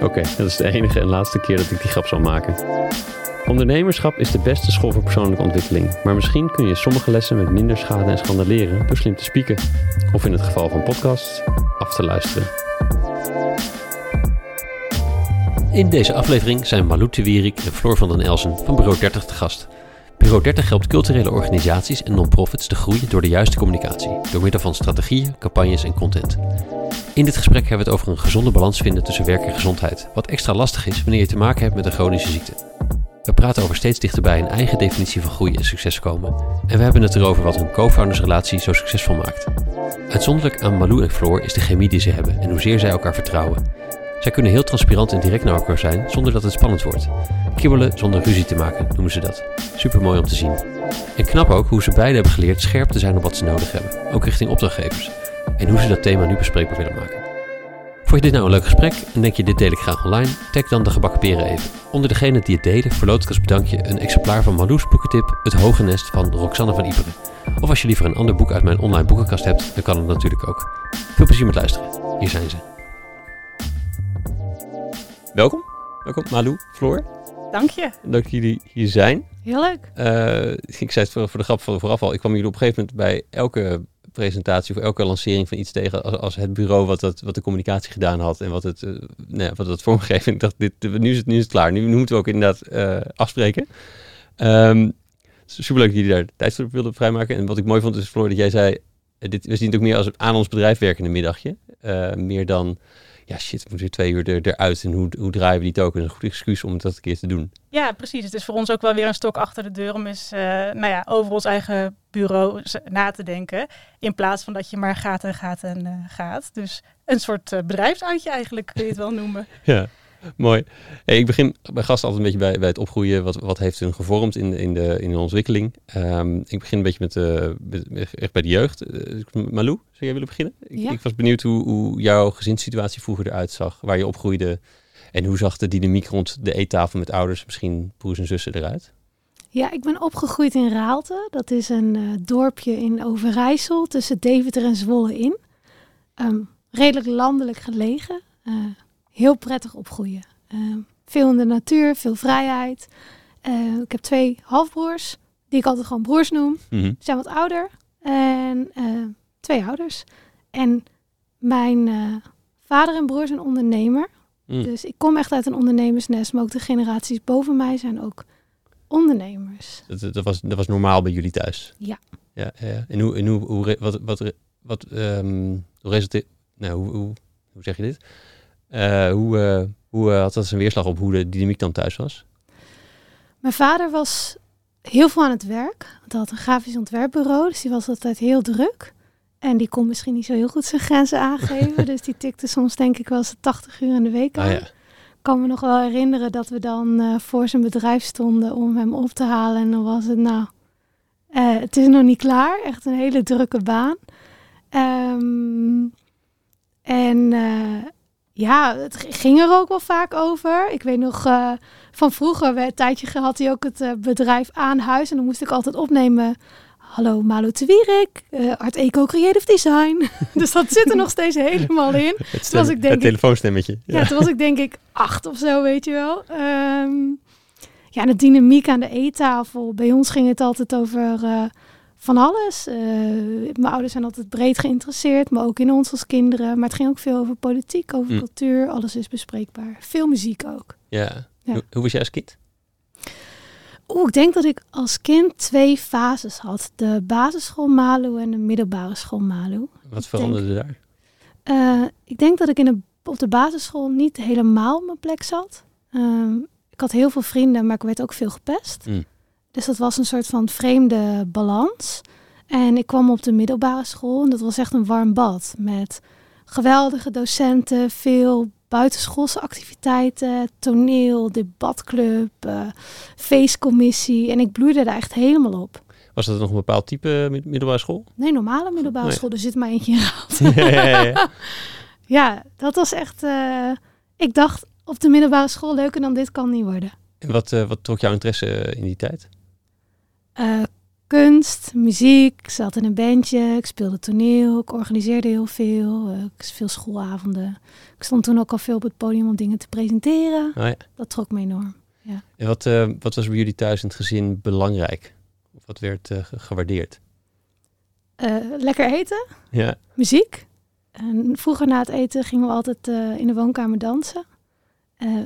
Oké, dat is de enige en laatste keer dat ik die grap zal maken. Ondernemerschap is de beste school voor persoonlijke ontwikkeling, maar misschien kun je sommige lessen met minder schade en schande leren door slim te spieken. Of in het geval van podcasts, af te luisteren. In deze aflevering zijn Malou Wierik en Floor van den Elsen van Bureau 30 te gast. Bureau 30 helpt culturele organisaties en non-profits te groeien door de juiste communicatie, door middel van strategieën, campagnes en content. In dit gesprek hebben we het over een gezonde balans vinden tussen werk en gezondheid, wat extra lastig is wanneer je te maken hebt met een chronische ziekte. We praten over steeds dichterbij een eigen definitie van groei en succes komen. En we hebben het erover wat hun co-foundersrelatie zo succesvol maakt. Uitzonderlijk aan Malou en Floor is de chemie die ze hebben en hoezeer zij elkaar vertrouwen. Zij kunnen heel transparant en direct naar elkaar zijn zonder dat het spannend wordt. Kibbelen zonder ruzie te maken noemen ze dat. Super mooi om te zien. En knap ook hoe ze beiden hebben geleerd scherp te zijn op wat ze nodig hebben, ook richting opdrachtgevers. En hoe ze dat thema nu bespreekbaar willen maken. Vond je dit nou een leuk gesprek en denk je dit deel ik graag online? Tag dan de gebakken peren even. Onder degene die het deden verloot ik als bedankje een exemplaar van Marloes boekentip Het Hoge Nest van Roxanne van Iperen. Of als je liever een ander boek uit mijn online boekenkast hebt, dan kan het natuurlijk ook. Veel plezier met luisteren. Hier zijn ze. Welkom. Welkom Malou, Floor. Dank je. Dank jullie hier zijn. Heel leuk. Uh, ik zei het voor, voor de grap van vooraf al. Ik kwam jullie op een gegeven moment bij elke presentatie of elke lancering van iets tegen als, het bureau wat, dat, wat de communicatie gedaan had en wat het, uh, wat het vormgegeven. Ik dacht, dit, nu, is het, nu is het klaar. Nu, moeten we ook inderdaad uh, afspreken. Um, superleuk dat jullie daar tijd voor wilden vrijmaken. En wat ik mooi vond is, Floor, dat jij zei, dit, we zien het ook meer als aan ons bedrijf werkende middagje. meer dan ja shit, we moeten weer twee uur er, eruit en hoe, hoe draaien we die token? Een goed excuus om dat een keer te doen. Ja, precies. Het is voor ons ook wel weer een stok achter de deur om eens uh, nou ja, over ons eigen bureau na te denken. In plaats van dat je maar gaat en gaat en uh, gaat. Dus een soort uh, bedrijfsuitje eigenlijk kun je het wel noemen. ja. Mooi. Hey, ik begin bij gasten altijd een beetje bij, bij het opgroeien. Wat, wat heeft hun gevormd in, in, de, in de ontwikkeling? Um, ik begin een beetje met, uh, echt bij de jeugd. Uh, Malou, zou jij willen beginnen? Ik, was benieuwd hoe, hoe jouw gezinssituatie vroeger eruit zag. Waar je opgroeide. En hoe zag de dynamiek rond de eettafel met ouders, misschien broers en zussen eruit? Ja, ik ben opgegroeid in Raalte. Dat is een uh, dorpje in Overijssel tussen Deventer en Zwolle in. Um, redelijk landelijk gelegen heel prettig opgroeien. Uh, veel in de natuur, veel vrijheid. Uh, ik heb twee halfbroers, die ik altijd gewoon broers noem. Mm -hmm. zijn wat ouder. En uh, twee ouders. En mijn vader en broer zijn ondernemer. Mm. Dus ik kom echt uit een ondernemersnest. Maar ook de generaties boven mij zijn ook ondernemers. Dat, dat, was, dat was normaal bij jullie thuis? Ja. ja, ja. En hoe, en hoe, hoe wat, wat, wat um, resulteert... Nou, hoe, hoe, hoe zeg je dit? Uh, hoe uh, hoe uh, had dat zijn weerslag op hoe de dynamiek dan thuis was? Mijn vader was heel veel aan het werk. Hij had een grafisch ontwerpbureau, dus die was altijd heel druk. En die kon misschien niet zo heel goed zijn grenzen aangeven. dus die tikte soms denk ik wel eens 80 uur in de week aan. Ah, ja. Ik kan me nog wel herinneren dat we dan voor zijn bedrijf stonden om hem op te halen. En dan was het nou, het is nog niet klaar. Echt een hele drukke baan. Um, en ja, het ging er ook wel vaak over. Ik weet nog uh, van vroeger, een tijdje had hij ook het uh, bedrijf aan huis. En dan moest ik altijd opnemen. Hallo Malo Twierik, uh, Art Eco Creative Design. dus dat zit er nog steeds helemaal in. Het, stem, was ik denk het telefoonstemmetje. Ja. ja, toen was ik denk ik acht of zo, weet je wel. Um, ja, de dynamiek aan de eettafel. Bij ons ging het altijd over van alles. Uh, mijn ouders zijn altijd breed geïnteresseerd, maar ook in ons als kinderen. Maar het ging ook veel over politiek, over mm. cultuur. Alles is bespreekbaar. Veel muziek ook. Ja. ja. Hoe, hoe was jij als kind? Oeh, ik denk dat ik als kind twee fases had. De basisschool Malu en de middelbare school Malu. Wat veranderde daar? Uh, ik denk dat ik in de, op de basisschool niet helemaal op mijn plek zat. Uh, ik had heel veel vrienden, maar ik werd ook veel gepest. Mm. Dus dat was een soort van vreemde balans. En ik kwam op de middelbare school en dat was echt een warm bad met geweldige docenten, veel buitenschoolse activiteiten, toneel, debatclub, uh, feestcommissie. En ik bloeide daar echt helemaal op. Was dat nog een bepaald type middelbare school? Nee, normale middelbare school. Er zit maar eentje in Raad. Ja, ja, ja. ja, dat was echt... Uh, ik dacht op de middelbare school leuker dan dit kan niet worden. En wat, uh, wat trok jouw interesse in die tijd? Kunst, muziek. Ik zat in een bandje. Ik speelde toneel. Ik organiseerde heel veel. Uh, veel schoolavonden. Ik stond toen ook al veel op het podium om dingen te presenteren. Oh ja. Dat trok me enorm. Ja. En wat, uh, wat was bij jullie thuis in het gezin belangrijk? Of wat werd uh, gewaardeerd? lekker eten. Ja. Muziek. En vroeger na het eten gingen we altijd in de woonkamer dansen.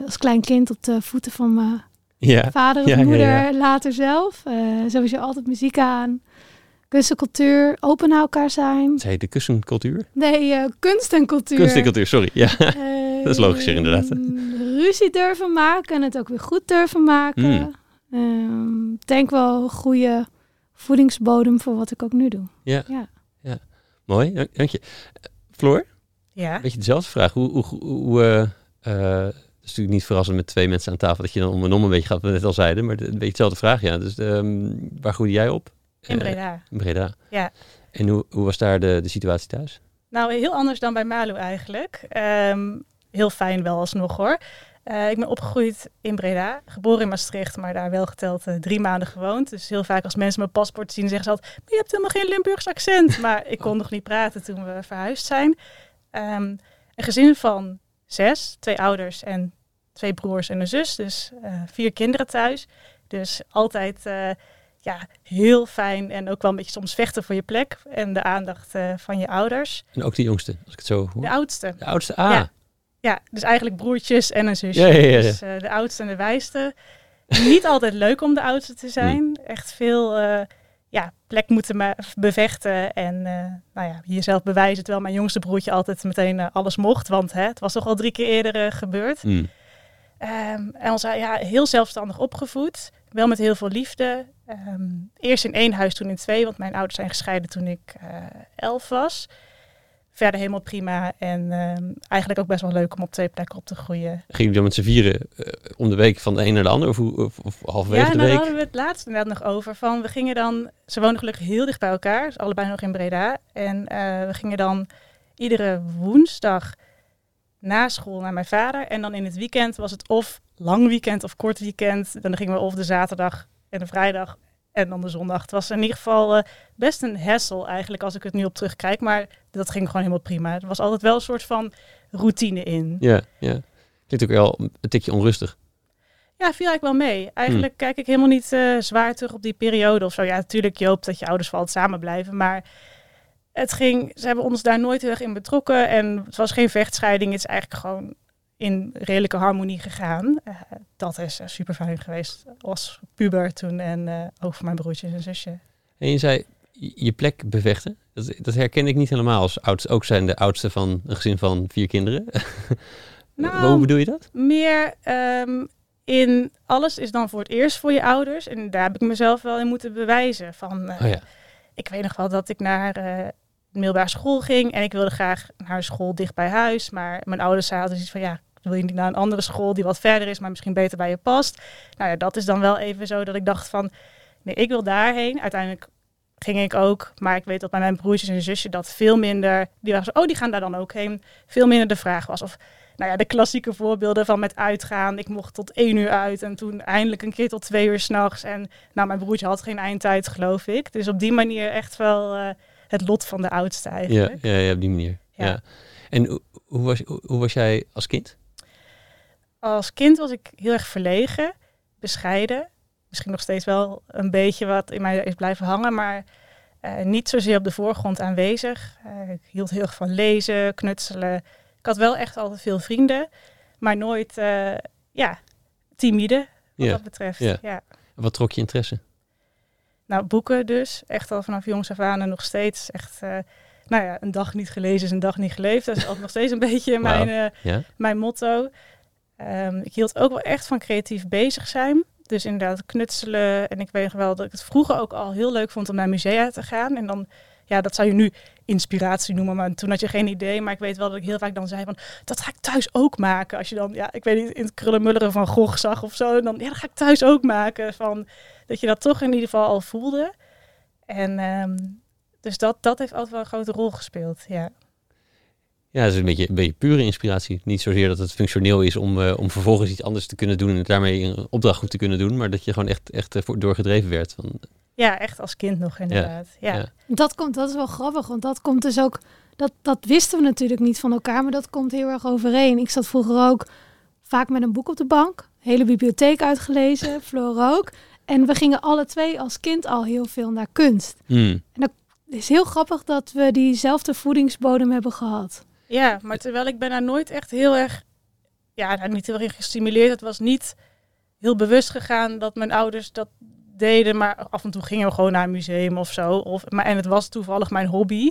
als klein kind op de voeten van mijn ja. Vader of moeder, later zelf. Uh, sowieso altijd muziek aan. Kunst en cultuur, open naar elkaar zijn. Zei de kussencultuur? Nee, uh, kunst en cultuur. Kunst en cultuur, sorry. Ja, dat is logischer inderdaad. Ruzie durven maken en het ook weer goed durven maken. Mm. Um, denk wel een goede voedingsbodem voor wat ik ook nu doe. Ja, ja. ja. mooi, dank je. Floor? Ja? Beetje dezelfde vraag. Hoe, hoe, hoe uh, is natuurlijk niet verrassend met twee mensen aan tafel dat je dan om en om een beetje gaat, wat we net al zeiden. Maar een beetje dezelfde vraag, ja. Dus um, waar groeide jij op? In Breda. Uh, in Breda. Ja. En hoe, hoe was daar de, de situatie thuis? Nou, heel anders dan bij Malu eigenlijk. Um, heel fijn wel alsnog hoor. Uh, ik ben opgegroeid in Breda, geboren in Maastricht, maar daar wel geteld uh, drie maanden gewoond. Dus heel vaak als mensen mijn paspoort zien, zeggen ze altijd, maar je hebt helemaal geen Limburgs accent. Maar ik kon nog niet praten toen we verhuisd zijn. Um, een gezin van zes, twee ouders en twee broers en een zus. Dus uh, vier kinderen thuis. Dus altijd uh, ja, heel fijn en ook wel een beetje soms vechten voor je plek en de aandacht uh, van je ouders. En ook de jongste, als ik het zo hoor. De oudste. De oudste, ah. Ja, ja dus eigenlijk broertjes en een zusje. Ja, ja, ja, dus de oudste en de wijste. Niet altijd leuk om de oudste te zijn. Echt veel ja, plek moeten bevechten en uh, nou ja, jezelf bewijzen. Terwijl mijn jongste broertje altijd meteen uh, alles mocht, want hè, het was toch al drie keer eerder uh, gebeurd. Mm. Um, en ons ja, heel zelfstandig opgevoed, wel met heel veel liefde. Um, eerst in één huis, toen in twee, want mijn ouders zijn gescheiden toen ik elf was verder helemaal prima. En uh, eigenlijk ook best wel leuk om op twee plekken op te groeien. Gingen jullie dan met z'n vieren uh, om de week van de een naar de ander? Of, of, of halverwege ja, de week? Ja, daar hadden we het laatst inderdaad nog over. Van, we gingen dan, ze wonen gelukkig heel dicht bij elkaar. Dus allebei nog in Breda. En uh, we gingen dan iedere woensdag na school naar mijn vader. En dan in het weekend was het of lang weekend of kort weekend. Dan gingen we of de zaterdag en de vrijdag en dan de zondag. Het was in ieder geval uh, best een hassle eigenlijk als ik het nu op terugkijk. Maar dat ging gewoon helemaal prima. Er was altijd wel een soort van routine in. Ja, ja. Klinkt ook wel een tikje onrustig. Ja, viel eigenlijk wel mee. Eigenlijk hmm. kijk ik helemaal niet uh, zwaar terug op die periode of zo. Ja, natuurlijk, je hoopt dat je ouders vooral samen blijven. Maar het ging, ze hebben ons daar nooit heel erg in betrokken. En het was geen vechtscheiding. Het is eigenlijk gewoon in redelijke harmonie gegaan. Uh, dat is uh, super fijn geweest als puber toen en uh, ook voor mijn broertjes en zusje. En je zei je plek bevechten. Dat, dat herken ik niet helemaal als oudste. Ook zijn de oudste van een gezin van vier kinderen. nou, Hoe bedoel je dat? Meer um, in alles is dan voor het eerst voor je ouders. En daar heb ik mezelf wel in moeten bewijzen. Van, oh ja. Ik weet nog wel dat ik naar middelbare school ging en ik wilde graag naar school dicht bij huis. Maar mijn ouders zeiden altijd iets van ja, wil je niet naar een andere school die wat verder is, maar misschien beter bij je past. Nou ja, dat is dan wel even zo dat ik dacht van, nee, ik wil daarheen. Uiteindelijk ging ik ook, maar ik weet dat bij mijn broertjes en zusje dat veel minder, die waren zo, oh, die gaan daar dan ook heen, veel minder de vraag was. Of nou ja, de klassieke voorbeelden van met uitgaan. Ik mocht tot één uur uit en toen eindelijk een keer tot twee uur s'nachts. En nou, mijn broertje had geen eindtijd, geloof ik. Dus op die manier echt wel uh, het lot van de oudste eigenlijk. Ja, ja, ja op die manier. Ja. ja. En hoe was, hoe was jij als kind? Als kind was ik heel erg verlegen, bescheiden. Misschien nog steeds wel een beetje wat in mij is blijven hangen, maar uh, niet zozeer op de voorgrond aanwezig. Uh, ik hield heel erg van lezen, knutselen. Ik had wel echt altijd veel vrienden, maar nooit uh, ja, timide wat dat betreft. Ja. ja. Wat trok je interesse? Nou, boeken dus. Echt al vanaf jongs af aan en nog steeds. Echt, nou ja, een dag niet gelezen is een dag niet geleefd. Dat is altijd nog steeds een beetje mijn, ja? mijn motto. Um, ik hield ook wel echt van creatief bezig zijn. Dus inderdaad knutselen. En ik weet wel dat ik het vroeger ook al heel leuk vond om naar musea te gaan. En dan ja, dat zou je nu inspiratie noemen, maar toen had je geen idee. Maar ik weet wel dat ik heel vaak dan zei van, dat ga ik thuis ook maken. Als je dan, ja, ik weet niet, in het krullenmulleren van Gogh zag of zo, dan, ja, dat ga ik thuis ook maken. Van, dat je dat toch in ieder geval al voelde. En ehm, dus dat, dat heeft altijd wel een grote rol gespeeld, ja. Ja, dat is een beetje, een beetje pure inspiratie. Niet zozeer dat het functioneel is om, uh, om vervolgens iets anders te kunnen doen en daarmee een opdracht goed te kunnen doen, maar dat je gewoon echt, echt uh, doorgedreven werd. Van, ja, echt als kind nog inderdaad. Ja. ja. Dat komt, dat is wel grappig, want dat komt dus ook, dat, dat wisten we natuurlijk niet van elkaar, maar dat komt heel erg overeen. Ik zat vroeger ook vaak met een boek op de bank, hele bibliotheek uitgelezen, Floor ook. En we gingen alle twee als kind al heel veel naar kunst. Mm. En dat is heel grappig dat we diezelfde voedingsbodem hebben gehad. Ja, maar terwijl ik ben daar nooit echt heel erg, ja, nou, niet heel erg gestimuleerd. Het was niet heel bewust gegaan dat mijn ouders dat deden, maar af en toe gingen we gewoon naar een museum of zo. Of, maar, en het was toevallig mijn hobby.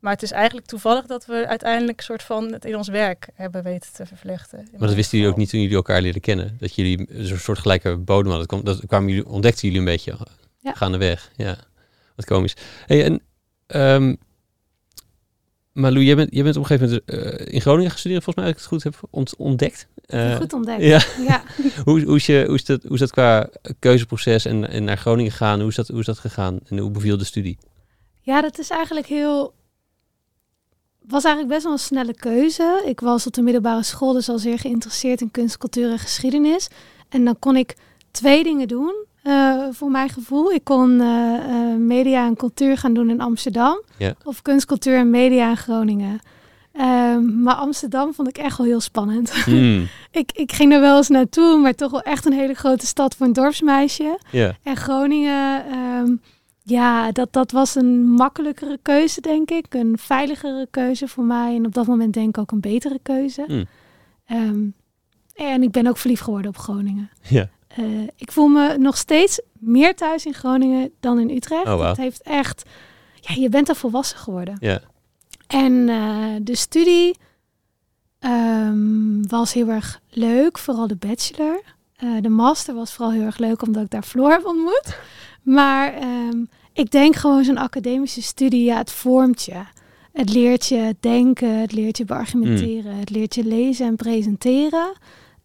Maar het is eigenlijk toevallig dat we uiteindelijk een soort van het in ons werk hebben weten te vervlechten. Maar dat wisten jullie ook niet toen jullie elkaar leren kennen? Dat jullie een soort gelijke bodem hadden? Dat, kwamen jullie, ontdekten jullie een beetje ja. gaandeweg? Ja, wat komisch. Hey, en um, maar Lou, jij bent, jij bent op een gegeven moment uh, in Groningen gestudeerd, volgens mij, als ik het goed heb ont ontdekt. Uh, goed ontdekt. Ja. ja. hoe, hoe, is je, hoe, is dat, hoe is dat qua keuzeproces en, en naar Groningen gaan? Hoe is, dat, hoe is dat gegaan en hoe beviel de studie? Ja, dat is eigenlijk heel. Was eigenlijk best wel een snelle keuze. Ik was op de middelbare school dus al zeer geïnteresseerd in kunst, cultuur en geschiedenis. En dan kon ik twee dingen doen. Uh, voor mijn gevoel. Ik kon uh, uh, media en cultuur gaan doen in Amsterdam. Ja. Of kunst, cultuur en media in Groningen. Um, maar Amsterdam vond ik echt wel heel spannend. Mm. ik, ik ging er wel eens naartoe, maar toch wel echt een hele grote stad voor een dorpsmeisje. Yeah. En Groningen, um, ja, dat, dat was een makkelijkere keuze, denk ik. Een veiligere keuze voor mij. En op dat moment denk ik ook een betere keuze. Mm. Um, en ik ben ook verliefd geworden op Groningen. Ja. Uh, ik voel me nog steeds meer thuis in Groningen dan in Utrecht. Oh, wow. Het heeft echt, ja, je bent er volwassen geworden. Ja. En uh, de studie um, was heel erg leuk, vooral de bachelor. Uh, de master was vooral heel erg leuk omdat ik daar Floor heb ontmoet. Maar um, ik denk gewoon zo'n academische studie, ja, het vormt je. Het leert je denken, het leert je beargumenteren, mm. het leert je lezen en presenteren.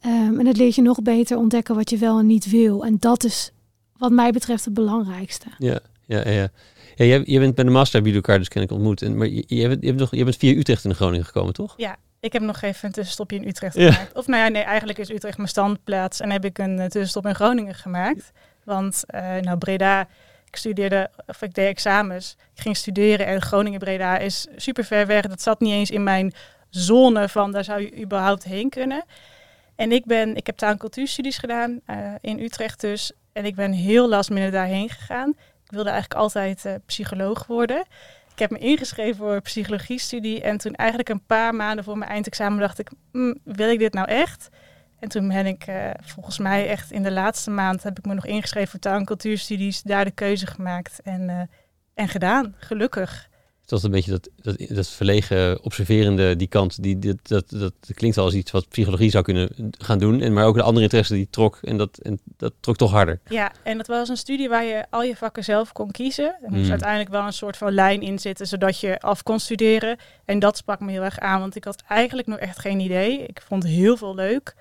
Um, en het leert je nog beter ontdekken wat je wel en niet wil. En dat is wat mij betreft het belangrijkste. Ja, ja, ja. ja. ja jij, jij bent bij de master, jullie elkaar dus ken ik ontmoet. En, maar je, je, bent, je, bent nog, je bent via Utrecht in Groningen gekomen, toch? Ja, ik heb nog even een tussenstopje in Utrecht ja. gemaakt. Of nou ja, nee, eigenlijk is Utrecht mijn standplaats. En heb ik een uh, tussenstop in Groningen gemaakt. Want uh, nou, Breda, ik studeerde, of ik deed examens. Ik ging studeren en Groningen-Breda is super ver weg. Dat zat niet eens in mijn zone van daar zou je überhaupt heen kunnen. En ik ben, ik heb taal- en cultuurstudies gedaan uh, in Utrecht dus. En ik ben heel last minute daarheen gegaan. Ik wilde eigenlijk altijd uh, psycholoog worden. Ik heb me ingeschreven voor psychologie-studie. En toen eigenlijk een paar maanden voor mijn eindexamen dacht ik, mm, wil ik dit nou echt? En toen ben ik uh, volgens mij echt in de laatste maand heb ik me nog ingeschreven voor taal- en cultuurstudies. Daar de keuze gemaakt en, en gedaan, gelukkig. Dat is een beetje dat, dat, dat verlegen, observerende, die kant, die, dat, dat, dat klinkt wel als iets wat psychologie zou kunnen gaan doen. En, maar ook de andere interesse die trok en dat, en dat trok toch harder. Ja, en dat was een studie waar je al je vakken zelf kon kiezen. Er moest mm. uiteindelijk wel een soort van lijn in zitten, zodat je af kon studeren. En dat sprak me heel erg aan, want ik had eigenlijk nog echt geen idee. Ik vond heel veel leuk.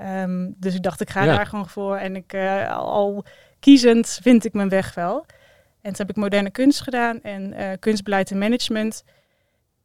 Um, dus ik dacht, ik ga ja. daar gewoon voor. En ik, uh, al kiezend vind ik mijn weg wel. En toen heb ik moderne kunst gedaan en uh, kunstbeleid en management.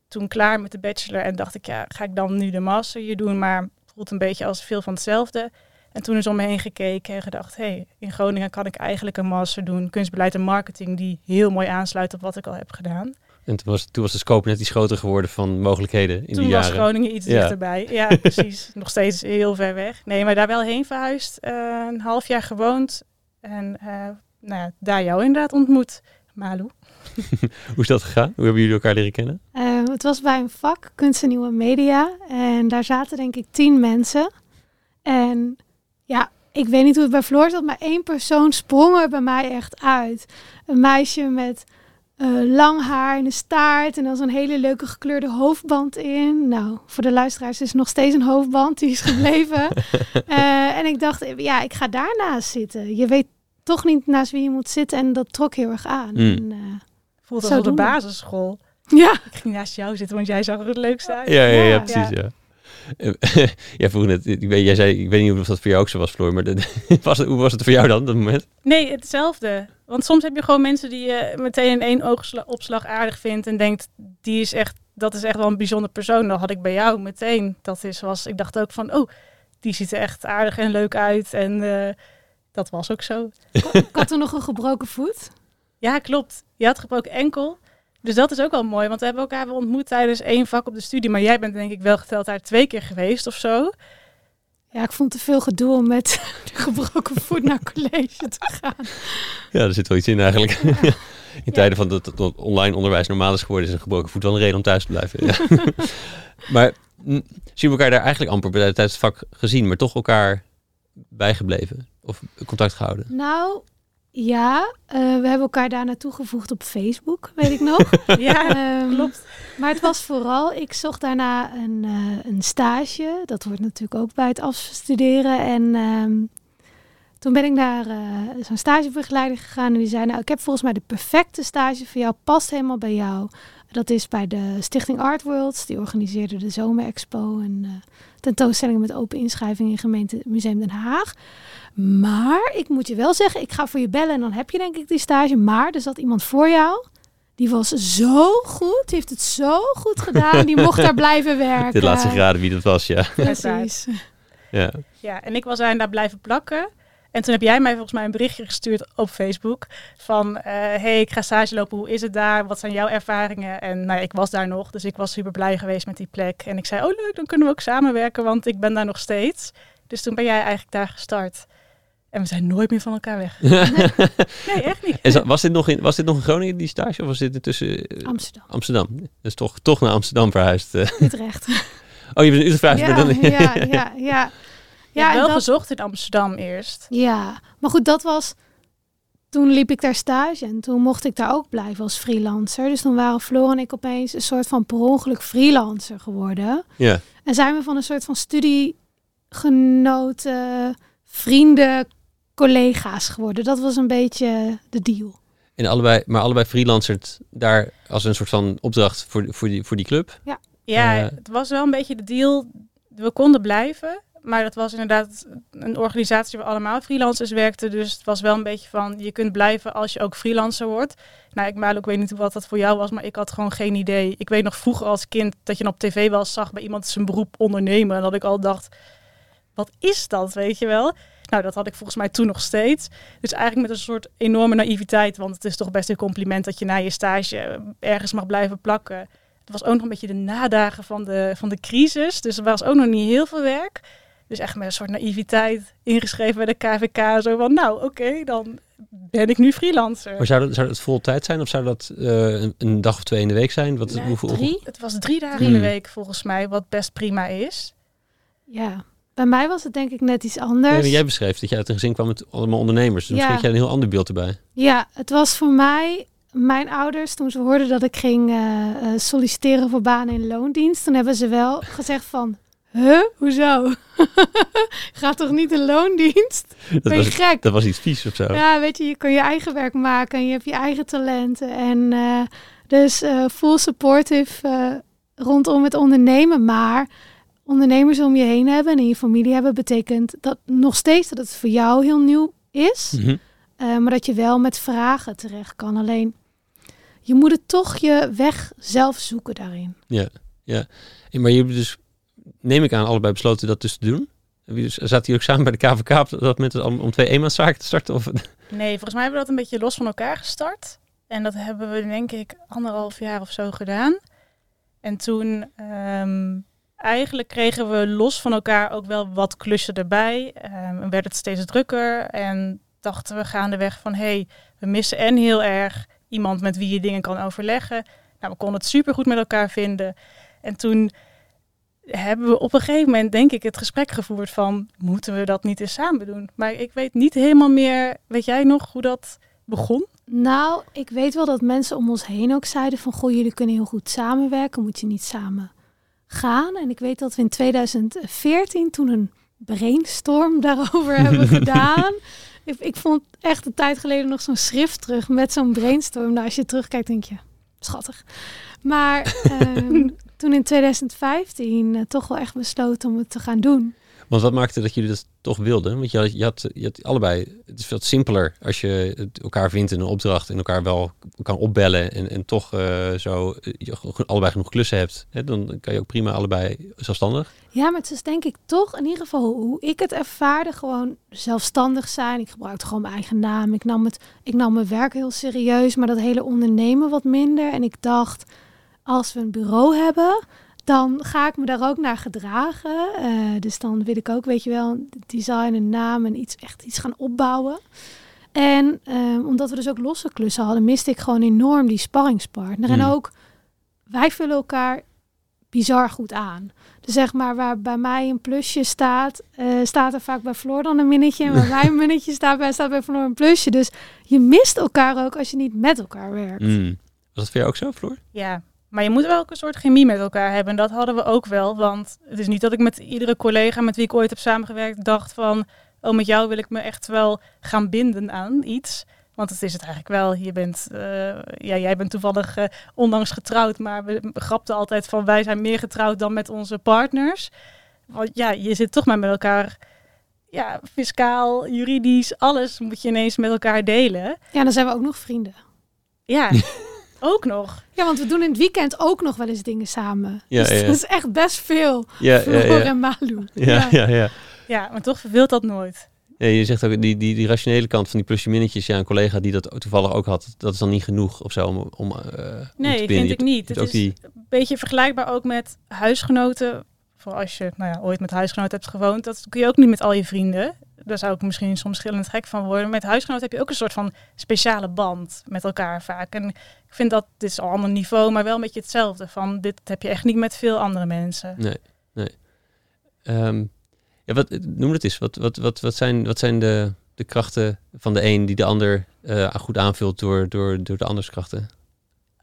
Toen klaar met de bachelor en dacht ik, ja, ga ik dan nu de master hier doen? Maar het voelt een beetje als veel van hetzelfde. En toen is om me heen gekeken en gedacht, hé, hey, in Groningen kan ik eigenlijk een master doen, kunstbeleid en marketing, die heel mooi aansluit op wat ik al heb gedaan. En toen was, toen was de scope net iets groter geworden van mogelijkheden in toen die jaren. Toen was Groningen iets ja. dichterbij. Ja, precies. Nog steeds heel ver weg. Nee, maar daar wel heen verhuisd. Uh, een half jaar gewoond. En uh, nou ja, daar jou inderdaad ontmoet, Malu. Hoe is dat gegaan? Hoe hebben jullie elkaar leren kennen? Uh, het was bij een vak, kunst en nieuwe media. En daar zaten denk ik tien mensen. En ja, ik weet niet hoe het bij Floor zat, maar één persoon sprong er bij mij echt uit. Een meisje met uh, lang haar en een staart en dan zo'n hele leuke gekleurde hoofdband in. Nou, voor de luisteraars is nog steeds een hoofdband, die is gebleven. uh, en ik dacht, ja, ik ga daarnaast zitten. Je weet toch niet naast wie je moet zitten en dat trok heel erg aan. Mm. En, uh, Voelt als op de basisschool. Ja, Ik ging naast jou zitten, want jij zag er het leukste uit. Ja, ja, ja, Ja. precies, ja. Jij vroeg net, ik weet, jij zei, ik weet niet of dat voor jou ook zo was, Floor, maar de, was het, hoe was het voor jou dan, dat moment? Nee, hetzelfde. Want soms heb je gewoon mensen die je meteen in één oogopslag aardig vindt en denkt, die is echt, dat is echt wel een bijzonder persoon. Dat had ik bij jou meteen. Dat is, was, ik dacht ook van, oh, die ziet er echt aardig en leuk uit. En eh, dat was ook zo. ik had toen nog een gebroken voet. Ja, klopt. Je had gebroken enkel. Dus dat is ook wel mooi, want we hebben elkaar wel ontmoet tijdens één vak op de studie. Maar jij bent denk ik wel geteld daar twee keer geweest of zo. Ja, ik vond te veel gedoe om met de gebroken voet naar college te gaan. Ja, er zit wel iets in eigenlijk. In tijden van dat het online onderwijs normaal is geworden, is een gebroken voet wel een reden om thuis te blijven. Ja. maar mm, zien we elkaar daar eigenlijk amper bij- tijdens het vak gezien, maar toch elkaar bijgebleven? Of contact gehouden? Nou, ja, eh, we hebben elkaar daar naartoe gevoegd op Facebook, weet ik nog. Ja, Ehm, klopt. Maar het was vooral, ik zocht daarna een, eh, een stage. Dat wordt natuurlijk ook bij het afstuderen. En ehm, toen ben ik naar eh, zo'n stagebegeleider gegaan. En die zei, nou, ik heb volgens mij de perfecte stage voor jou. Past helemaal bij jou. Dat is bij de Stichting Art Worlds. Die organiseerde de Zomerexpo. En eh, tentoonstellingen met open inschrijving in gemeente Museum Den Haag. Maar ik moet je wel zeggen, ik ga voor je bellen en dan heb je denk ik die stage. Maar er zat iemand voor jou. Die was zo goed, die heeft het zo goed gedaan. Die mocht daar blijven werken. Dit laat zich raden wie dat was, ja. Precies. ja. Ja, en ik was daar daar blijven plakken. En toen heb jij mij volgens mij een berichtje gestuurd op Facebook. Van, eh hey, ik ga stage lopen. Hoe is het daar? Wat zijn jouw ervaringen? En nou ja, ik was daar nog, dus ik was super blij geweest met die plek. En ik zei, oh leuk, dan kunnen we ook samenwerken, want ik ben daar nog steeds. Dus toen ben jij eigenlijk daar gestart. En we zijn nooit meer van elkaar weg. Nee, echt niet. En was, dit nog in, was dit nog in Groningen, die stage? Of was dit intussen eh, Amsterdam, Amsterdam? Dus toch, toch naar Amsterdam verhuisd. eh. Utrecht. Oh, je bent in Utrecht verhuisd. ja, dan, ja, ja, ja. En wel dat- gezocht in Amsterdam eerst. Ja, maar goed, dat was. Toen liep ik daar stage en toen mocht ik daar ook blijven als freelancer. Dus toen waren Floor en ik opeens een soort van per ongeluk freelancer geworden. ja. En zijn we van een soort van studiegenoten, vrienden, collega's geworden. Dat was een beetje de deal. En allebei, maar allebei freelancers daar als een soort van opdracht voor, voor, die, voor die club. Ja, Eh. het was wel een beetje de deal. We konden blijven, maar dat was inderdaad een organisatie waar allemaal freelancers werkten. Dus het was wel een beetje van, je kunt blijven als je ook freelancer wordt. Nou, ik, maar ik weet niet wat dat voor jou was, maar ik had gewoon geen idee. Ik weet nog vroeger als kind dat je op tv wel zag bij iemand zijn beroep ondernemen. En dat ik al dacht, wat is dat, weet je wel? Nou, dat had ik volgens mij toen nog steeds. Dus eigenlijk met een soort enorme naïviteit, want het is toch best een compliment dat je na je stage ergens mag blijven plakken. Het was ook nog een beetje de nadagen van de, van de crisis. Dus er was ook nog niet heel veel werk. Dus echt met een soort naïviteit ingeschreven bij de KVK. Zo van, nou oké, dan ben ik nu freelancer. Maar zou dat, zou dat vol tijd zijn of zou dat eh, een, een dag of twee in de week zijn? Wat, Nee, hoeveel, Drie? Het was drie dagen in de Hmm. week volgens mij, wat best prima is. Ja, bij mij was het denk ik net iets anders. maar jij beschreef dat je uit een gezin kwam met allemaal ondernemers. Dus misschien Ja. heb jij een heel ander beeld erbij. Ja, het was voor mij, mijn ouders, toen ze hoorden dat ik ging eh, eh, solliciteren voor banen in loondienst, toen hebben ze wel gezegd van, huh, hoezo? Gaat toch niet in loondienst? Dat Ben je was, gek? dat was iets vies of zo. Ja, weet je, je kan je eigen werk maken en je hebt je eigen talenten. En eh, dus eh full supportive eh, rondom het ondernemen. Maar ondernemers om je heen hebben en in je familie hebben, betekent dat nog steeds dat het voor jou heel nieuw is. Mhm. Maar dat je wel met vragen terecht kan. Alleen je moet het toch je weg zelf zoeken daarin. En Maar jullie dus, neem ik aan, allebei besloten dat dus te doen? Dus- Zaten jullie ook samen bij de KVK op dat moment om, om twee eenmanszaken te starten? Of, Nee, volgens mij hebben we dat een beetje los van elkaar gestart. En dat hebben we denk ik anderhalf jaar of zo gedaan. En toen ehm, eigenlijk kregen we los van elkaar ook wel wat klussen erbij. Ehm, en werd het steeds drukker. En dachten we gaandeweg van... hé, hey, we missen en heel erg iemand met wie je dingen kan overleggen. Nou, we konden het supergoed met elkaar vinden. En toen hebben we op een gegeven moment, denk ik, het gesprek gevoerd van... moeten we dat niet eens samen doen? Maar ik weet niet helemaal meer... Weet jij nog hoe dat begon? Nou, ik weet wel dat mensen om ons heen ook zeiden van... Goh, jullie kunnen heel goed samenwerken, moet je niet samen gaan. En ik weet dat we in 2014 toen een brainstorm daarover hebben gedaan. Ik, ik vond echt een tijd geleden nog zo'n schrift terug met zo'n brainstorm. Nou, als je terugkijkt, denk je, schattig. Maar ehm, toen in 2015 uh, toch wel echt besloten om het te gaan doen. Want wat maakte dat jullie dat toch wilden? Want je had, je had, je had allebei, het is veel simpeler als je het elkaar vindt in een opdracht en elkaar wel kan opbellen en, en toch uh, zo je allebei genoeg klussen hebt. Hè? Dan kan je ook prima allebei zelfstandig. Ja, maar het is denk ik toch in ieder geval hoe ik het ervaarde, gewoon zelfstandig zijn. Ik gebruikte gewoon mijn eigen naam. Ik nam, het, ik nam mijn werk heel serieus, maar dat hele ondernemen wat minder. En ik dacht, als we een bureau hebben, dan ga ik me daar ook naar gedragen. Uh, dus dan wil ik ook, weet je wel, design, een naam en iets, echt iets gaan opbouwen. En uh, omdat we dus ook losse klussen hadden, miste ik gewoon enorm die sparringspartner. Mm. En ook, wij vullen elkaar bizar goed aan. Dus zeg maar, waar bij mij een plusje staat, uh, staat er vaak bij Floor dan een minnetje. En waar wij een minnetje staat, bij, staat bij Floor een plusje. Dus je mist elkaar ook als je niet met elkaar werkt. Mm. Was dat voor jou ook zo, Floor? Ja, maar je moet wel ook een soort chemie met elkaar hebben. En dat hadden we ook wel. Want het is niet dat ik met iedere collega met wie ik ooit heb samengewerkt dacht van... Oh, met jou wil ik me echt wel gaan binden aan iets. Want het is het eigenlijk wel. Je bent, uh, ja, jij bent toevallig uh, onlangs getrouwd. Maar we grapten altijd van wij zijn meer getrouwd dan met onze partners. Want ja, je zit toch maar met elkaar ja, fiscaal, juridisch, alles moet je ineens met elkaar delen. Ja, dan zijn we ook nog vrienden. Ja, ook nog. Ja, want we doen in het weekend ook nog wel eens dingen samen. Ja, dus ja. dat is echt best veel Ja, voor ja, ja. en Malu. Ja, ja, ja. Ja, maar toch verveelt dat nooit. Ja, je zegt ook, die, die, die rationele kant van die plusje minnetjes. Ja, een collega die dat toevallig ook had, dat is dan niet genoeg of zo om, om, uh, om te Nee, vind ik niet. Het is die, een beetje vergelijkbaar ook met huisgenoten. Voor als je nou ja, ooit met huisgenoten hebt gewoond, dat kun je ook niet met al je vrienden. Daar zou ik misschien soms schillend gek van worden. Met huisgenoten heb je ook een soort van speciale band met elkaar vaak. En ik vind dat, dit is al een ander niveau, maar wel een beetje hetzelfde. Van dit heb je echt niet met veel andere mensen. Nee, nee. Ehm, ja, wat, noem het eens. Wat, wat, wat, wat zijn, wat zijn de, de krachten van de een die de ander eh, goed aanvult door, door, door de anders krachten?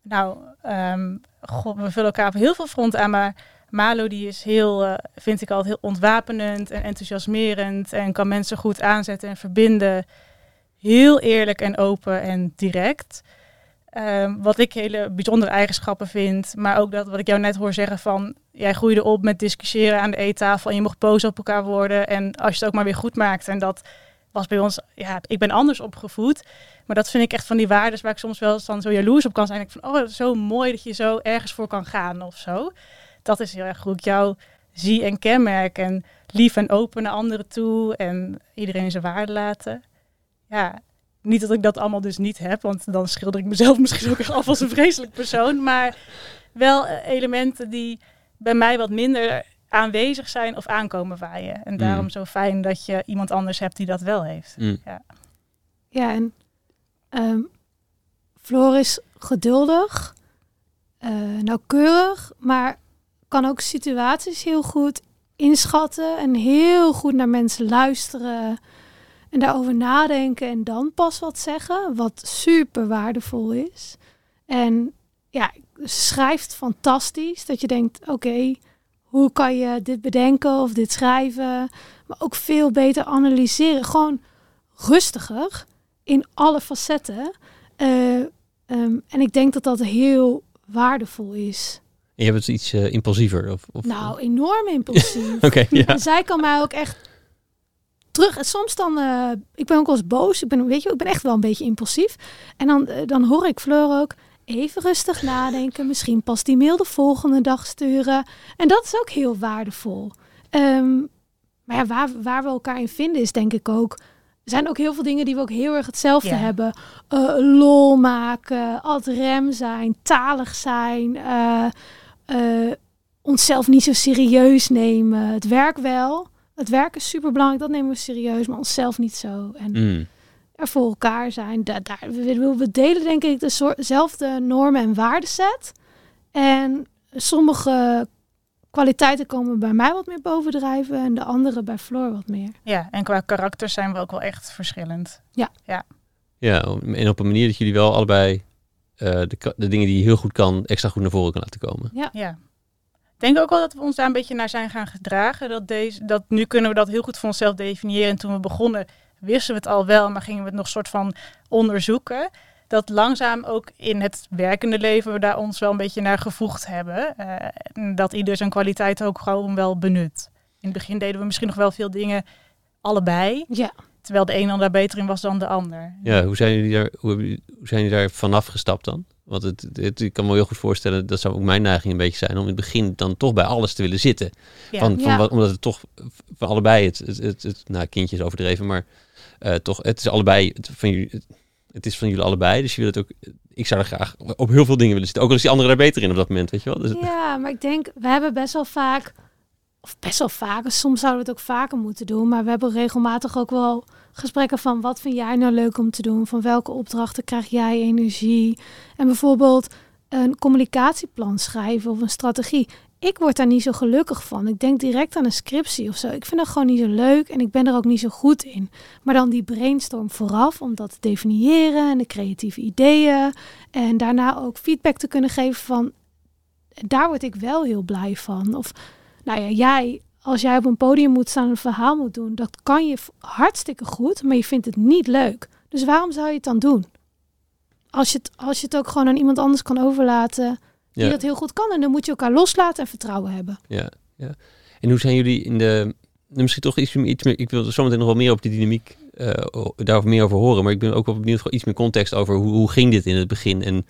Nou, ehm, god, we vullen elkaar op heel veel fronten aan, maar Malo die is heel, uh, vind ik altijd heel ontwapenend en enthousiasmerend en kan mensen goed aanzetten en verbinden. Heel eerlijk en open en direct. Um, wat ik hele bijzondere eigenschappen vind, maar ook dat wat ik jou net hoor zeggen van jij groeide op met discussiëren aan de eettafel en je mocht boos op elkaar worden en als je het ook maar weer goed maakt en dat was bij ons, ja, ik ben anders opgevoed, maar dat vind ik echt van die waarden waar ik soms wel eens zo jaloers op kan zijn. Ik van, oh, zo mooi dat je zo ergens voor kan gaan of zo. Dat is heel erg hoe ik jou zie en kenmerk en lief en open naar anderen toe en iedereen zijn waarde laten. Ja, niet dat ik dat allemaal dus niet heb, want dan schilder ik mezelf misschien ook echt af als een vreselijk persoon. Maar wel elementen die bij mij wat minder aanwezig zijn of aankomen waaien. En daarom Mm. zo fijn dat je iemand anders hebt die dat wel heeft. Mm. Ja. Ja, en ehm Floor is geduldig, eh, nauwkeurig, maar kan ook situaties heel goed inschatten en heel goed naar mensen luisteren en daarover nadenken en dan pas wat zeggen, wat super waardevol is. En ja, schrijft fantastisch, dat je denkt, oké, hoe kan je dit bedenken of dit schrijven, maar ook veel beter analyseren, gewoon rustiger in alle facetten. Eh, ehm, en ik denk dat dat heel waardevol is. En je hebt het iets eh, impulsiever? Of, of, Nou, enorm impulsief. Oké, ja. En zij kan mij ook echt terug. En soms dan, eh, ik ben ook wel eens boos. Ik ben, weet je, ik ben echt wel een beetje impulsief. En dan, eh, dan hoor ik Fleur ook even rustig nadenken. Misschien pas die mail de volgende dag sturen. En dat is ook heel waardevol. Ehm, maar ja, waar, waar we elkaar in vinden is denk ik ook. Er zijn ook heel veel dingen die we ook heel erg hetzelfde Ja. hebben. Eh, lol maken, ad rem zijn, talig zijn. Eh, onszelf niet zo serieus nemen. Het werk wel. Het werk is super belangrijk, dat nemen we serieus, maar onszelf niet zo. En Mm. er voor elkaar zijn. Da daar, we, we delen denk ik dezelfde normen en waardeset. En sommige kwaliteiten komen bij mij wat meer bovendrijven en de andere bij Floor wat meer. ja, en qua karakter zijn we ook wel echt verschillend. Ja, om- en op een manier dat jullie wel allebei de, ka- de dingen die je heel goed kan, extra goed naar voren kan laten komen. Ja. Ik denk ook wel dat we ons daar een beetje naar zijn gaan gedragen. Dat deze, dat nu kunnen we dat heel goed voor onszelf definiëren. En toen we begonnen, wisten we het al wel, maar gingen we het nog soort van onderzoeken. Dat langzaam ook in het werkende leven we daar ons wel een beetje naar gevoegd hebben. Uh, dat ieder zijn kwaliteit ook gewoon wel benut. In het begin deden we misschien nog wel veel dingen allebei. Ja. Terwijl de een dan daar beter in was dan de ander. Ja, hoe zijn jullie daar, hoe, hoe zijn jullie daar vanaf gestapt dan? Want het, het, ik kan me heel goed voorstellen, dat zou ook mijn neiging een beetje zijn, om in het begin dan toch bij alles te willen zitten. Ja. Van, van Ja. wat, omdat het toch van allebei, het, het, het, het nou kindjes overdreven, maar eh, toch, het is allebei, het, van jullie, het, het is van jullie allebei. Dus je wil het ook, ik zou er graag op heel veel dingen willen zitten. Ook al is die andere daar beter in op dat moment, weet je wel. Dus, Ja, maar ik denk, we hebben best wel vaak, of best wel vaak, soms zouden we het ook vaker moeten doen, maar we hebben regelmatig ook wel gesprekken van wat vind jij nou leuk om te doen? Van welke opdrachten krijg jij energie? En bijvoorbeeld een communicatieplan schrijven of een strategie. Ik word daar niet zo gelukkig van. Ik denk direct aan een scriptie of zo. Ik vind dat gewoon niet zo leuk en ik ben er ook niet zo goed in. Maar dan die brainstorm vooraf om dat te definiëren en de creatieve ideeën. En daarna ook feedback te kunnen geven van daar word ik wel heel blij van. Of nou ja, jij, als jij op een podium moet staan en een verhaal moet doen, dat kan je hartstikke goed, maar je vindt het niet leuk. Dus waarom zou je het dan doen? Als je het, als je het ook gewoon aan iemand anders kan overlaten die ja, dat heel goed kan. En dan moet je elkaar loslaten en vertrouwen hebben. ja, ja. En hoe zijn jullie in de, nou, misschien toch iets, iets meer, ik wil er zometeen nog wel meer op die dynamiek, eh, daarover meer over horen. Maar ik ben ook wel benieuwd voor iets meer context over hoe, hoe ging dit in het begin en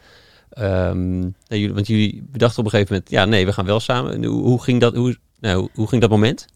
Ehm, nou, jullie, want jullie bedachten op een gegeven moment, ja, nee, we gaan wel samen. En Hoe, hoe, ging, dat, hoe, nou, hoe, ging dat moment?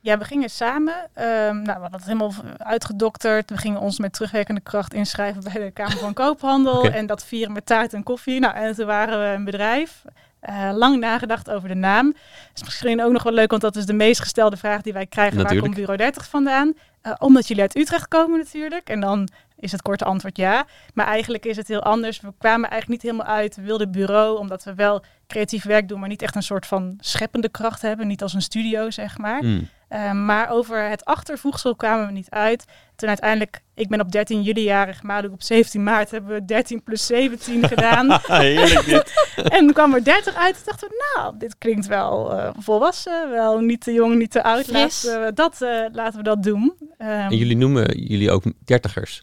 Ja, we gingen samen. ehm, nou, we hadden het helemaal uitgedokterd. We gingen ons met terugwerkende kracht inschrijven bij de Kamer van Koophandel. En dat vieren met taart en koffie. Nou, en toen waren we een bedrijf. Eh, lang nagedacht over de naam. is misschien ook nog wel leuk, want dat is de meest gestelde vraag die wij krijgen. Waar Natuurlijk. komt Bureau 30 vandaan? Eh, omdat jullie uit Utrecht komen natuurlijk. En dan is het korte antwoord ja. Maar eigenlijk is het heel anders. We kwamen eigenlijk niet helemaal uit. We wilden bureau, omdat we wel creatief werk doen, maar niet echt een soort van scheppende kracht hebben. Niet als een studio, zeg maar. Hmm. Uh, maar over het achtervoegsel kwamen we niet uit. Toen uiteindelijk, ik ben op 13 juli jarig, Maluk op 17 maart hebben we 13 plus 17 gedaan. Heerlijk dit. en toen kwam er 30 uit. Toen dachten we, nou, dit klinkt wel eh, volwassen. Wel niet te jong, niet te oud. Laten we dat, eh, laten we dat doen. Ehm, En jullie noemen jullie ook dertigers.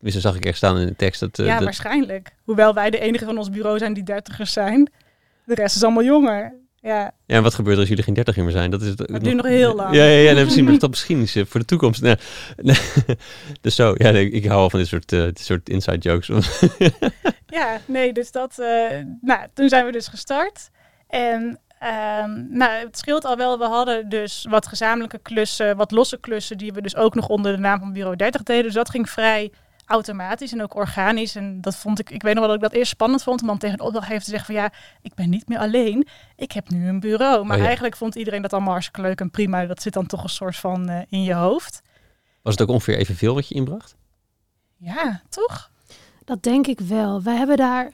Dus dat zag ik echt staan in de tekst. Dat, eh, ja, dat- waarschijnlijk. Hoewel wij de enige van ons bureau zijn die dertigers zijn. De rest is allemaal jonger. Ja, Ja, en wat gebeurt er als jullie geen dertiger meer zijn? Dat is het, dat duurt nog heel lang. Ja, ja, ja nee. Maar dat misschien is eh, voor de toekomst. Nee, nee. dus zo, ja, nee, ik hou al van dit soort, eh, dit soort inside jokes. Ja, nee, dus dat. eh, nou, toen zijn we dus gestart. En ehm, nou, het scheelt al wel. We hadden dus wat gezamenlijke klussen, wat losse klussen, die we dus ook nog onder de naam van Bureau 30 deden. Dus dat ging vrij automatisch en ook organisch. En dat vond ik, ik weet nog wel dat ik dat eerst spannend vond om dan tegen een opdrachtgever te zeggen van ja, ik ben niet meer alleen. Ik heb nu een bureau. Maar Oh ja. eigenlijk vond iedereen dat allemaal hartstikke leuk en prima. Dat zit dan toch een soort van eh, in je hoofd. Was het ook ongeveer evenveel wat je inbracht? Ja, toch? Dat denk ik wel. We hebben daar.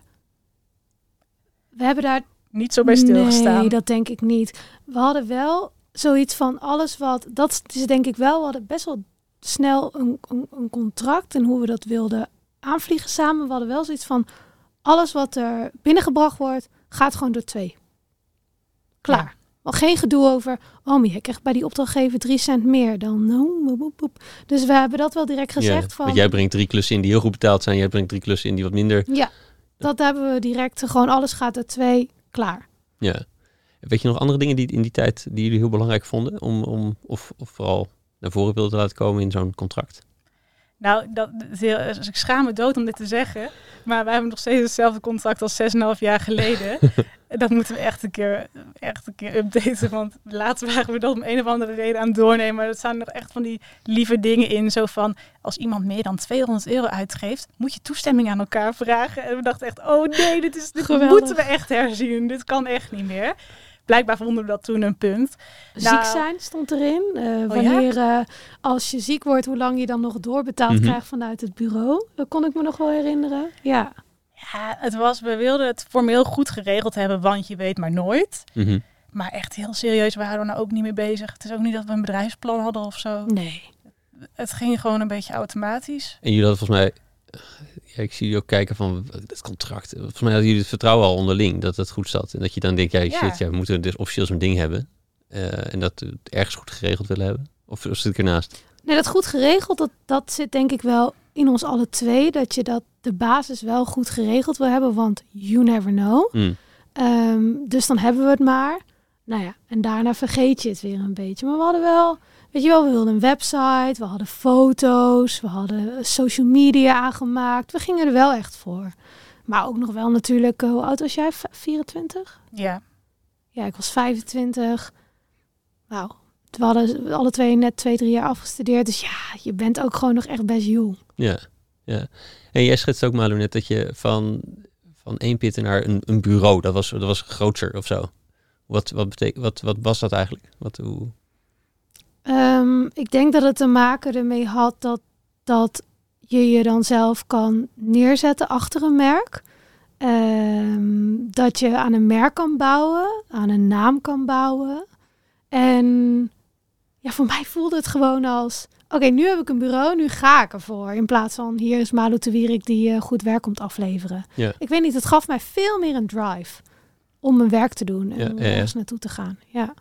We hebben daar. Niet zo bij stilgestaan. Nee, dat denk ik niet. We hadden wel zoiets van alles wat. Dat is denk ik wel. We hadden best wel snel een, een, een contract en hoe we dat wilden aanvliegen samen. We hadden wel zoiets van alles wat er binnengebracht wordt, gaat gewoon door twee. Klaar. Wel geen gedoe over, oh, maar je krijgt bij die opdrachtgever drie cent meer dan. boep, boep, boep. Dus we hebben dat wel direct gezegd ja, van. Want jij brengt drie klussen in die heel goed betaald zijn. Jij brengt drie klussen in die wat minder. Ja, dat hebben we direct. Gewoon alles gaat door twee. Klaar. Ja. Weet je nog andere dingen die in die tijd die jullie heel belangrijk vonden? Om, om, of, of vooral naar voren laten komen in zo'n contract? Nou, dat, dat is heel- dus ik schaam me dood om dit te zeggen. Maar wij hebben nog steeds hetzelfde contract als 6,5 jaar geleden. dat moeten we echt een, keer, echt een keer updaten. Want laatst waren we dat om een of andere reden aan het doornemen. Maar er staan nog echt van die lieve dingen in. Zo van, als iemand meer dan 200 euro uitgeeft, moet je toestemming aan elkaar vragen. En we dachten echt, oh nee, dit, is, dit Geweldig. moeten we echt herzien. Dit kan echt niet meer. Blijkbaar vonden we dat toen een punt. Ziek Nou- zijn stond erin. Eh, ja? wanneer eh, als je ziek wordt, hoe lang je dan nog doorbetaald Mhm. krijgt vanuit het bureau. Dat kon ik me nog wel herinneren. Ja. Ja, het was, we wilden het formeel goed geregeld hebben, want je weet maar nooit. Mhm. Maar echt heel serieus waren we nou ook niet mee bezig. Het is ook niet dat we een bedrijfsplan hadden of zo. Nee. Het ging gewoon een beetje automatisch. En jullie hadden volgens mij... Ja, ik zie jullie ook kijken van dat contract. Volgens mij hadden jullie het vertrouwen al onderling dat het goed zat. En dat je dan denkt, ja, Ja. shit, ja, we moeten dus officieel zo'n ding hebben. Eh, en dat we het ergens goed geregeld willen hebben. Of, of zit ik ernaast? Nee, dat goed geregeld, dat, dat zit denk ik wel in ons alle twee. Dat je dat de basis wel goed geregeld wil hebben, want you never know. Mm. Ehm, dus dan hebben we het maar. Nou ja, en daarna vergeet je het weer een beetje. Maar we hadden wel, weet je wel, we wilden een website, we hadden foto's, we hadden social media aangemaakt. We gingen er wel echt voor. Maar ook nog wel natuurlijk, eh, hoe oud was jij? V- 24? Ja. Ja, ik was 25. Nou, we hadden alle twee net twee, drie jaar afgestudeerd. Dus ja, je bent ook gewoon nog echt best jong. Ja, ja. En jij schetst ook, Malou, net dat je van, van één pitten naar een, een bureau, dat was, dat was groter of zo. Wat, wat, betek, wat, wat was dat eigenlijk? Wat, hoe... Ehm, ik denk dat het te maken ermee had dat, dat je je dan zelf kan neerzetten achter een merk. Ehm, dat je aan een merk kan bouwen, aan een naam kan bouwen. En ja, voor mij voelde het gewoon als... Oké, nu heb ik een bureau, nu ga ik ervoor. In plaats van, hier is Malu de Wierik die eh, goed werk komt afleveren. Ja. Ik weet niet, het gaf mij veel meer een drive om mijn werk te doen en Ja, om ja, ergens naartoe te gaan. Ja.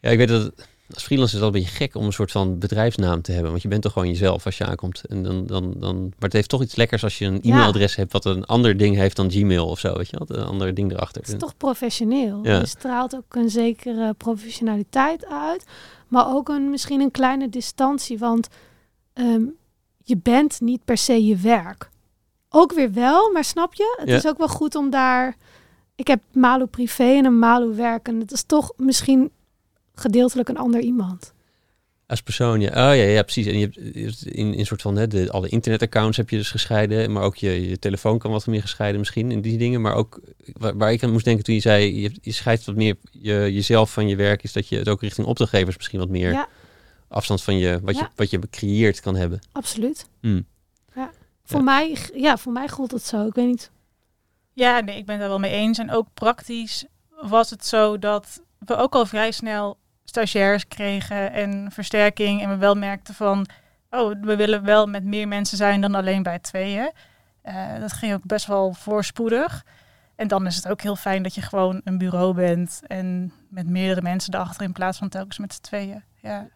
Ja, ik weet dat het, als freelancer is wel een beetje gek om een soort van bedrijfsnaam te hebben. Want je bent toch gewoon jezelf als je aankomt. En dan, dan, dan, maar het heeft toch iets lekkers als je een Ja. e-mailadres hebt wat een ander ding heeft dan Gmail of zo. Weet je wel? Een ander ding erachter. Het is toch professioneel. Ja. Je straalt ook een zekere professionaliteit uit. Maar ook een, misschien een kleine distantie. Want ehm, je bent niet per se je werk. Ook weer wel, maar snap je? Het Ja. is ook wel goed om daar... Ik heb Malu privé en een Malu werk. En het is toch misschien gedeeltelijk een ander iemand. Als persoon, ja. Oh ja, ja precies. En je hebt in, in een soort van, hè, de, alle internetaccounts heb je dus gescheiden. Maar ook je, je telefoon kan wat meer gescheiden misschien in die dingen. Maar ook, waar, waar ik aan moest denken toen je zei, je, je scheidt wat meer je, jezelf van je werk, is dat je het ook richting opdrachtgevers misschien wat meer Ja, afstand van je, wat, je, wat je creëert kan hebben. absoluut. Hmm. Ja. Voor, Ja. Mij, ja, voor mij gold het zo. Ik weet niet. Ja, nee, ik ben daar wel mee eens. En ook praktisch was het zo dat we ook al vrij snel stagiairs kregen en versterking. En we wel merkten van, oh, we willen wel met meer mensen zijn dan alleen bij tweeën. Eh, dat ging ook best wel voorspoedig. En dan is het ook heel fijn dat je gewoon een bureau bent en met meerdere mensen erachter in plaats van telkens met z'n tweeën. Ja.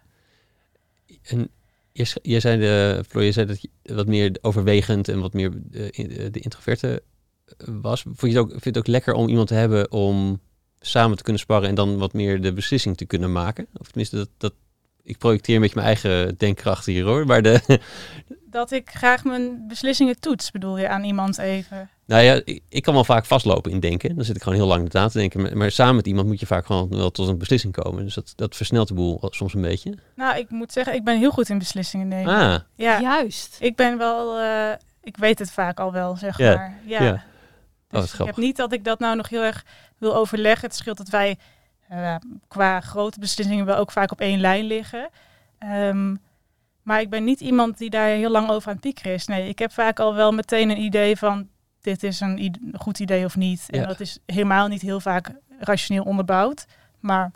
En je, zei, de, Floor, zei dat je wat meer overwegend en wat meer eh, in- eh, de introverte eh, was. Vond je, ook, vind je het ook lekker om iemand te hebben om samen te kunnen sparren en dan wat meer de beslissing te kunnen maken? Of tenminste, dat, dat, ik projecteer een beetje mijn eigen denkkracht hier hoor. Maar de, Dat ik graag mijn beslissingen toets, bedoel je, aan iemand even. nou ja, ik, ik kan wel vaak vastlopen in denken. Dan zit ik gewoon heel lang na te denken. Maar, maar samen met iemand moet je vaak gewoon wel tot een beslissing komen. Dus dat, dat versnelt de boel soms een beetje. Nou, ik moet zeggen, ik ben heel goed in beslissingen nemen. Ah, Ja, Juist. ik ben wel, eh, ik weet het vaak al wel, zeg Ja, maar. Ja. ja. Dus wat ik heb niet dat ik dat nou nog heel erg wil overleggen. Het scheelt dat wij eh, qua grote beslissingen wel ook vaak op één lijn liggen. Ehm, maar ik ben niet iemand die daar heel lang over aan het piekeren is. Nee, ik heb vaak al wel meteen een idee van dit is een, goed idee of niet. En Ja. dat is helemaal niet heel vaak rationeel onderbouwd. Maar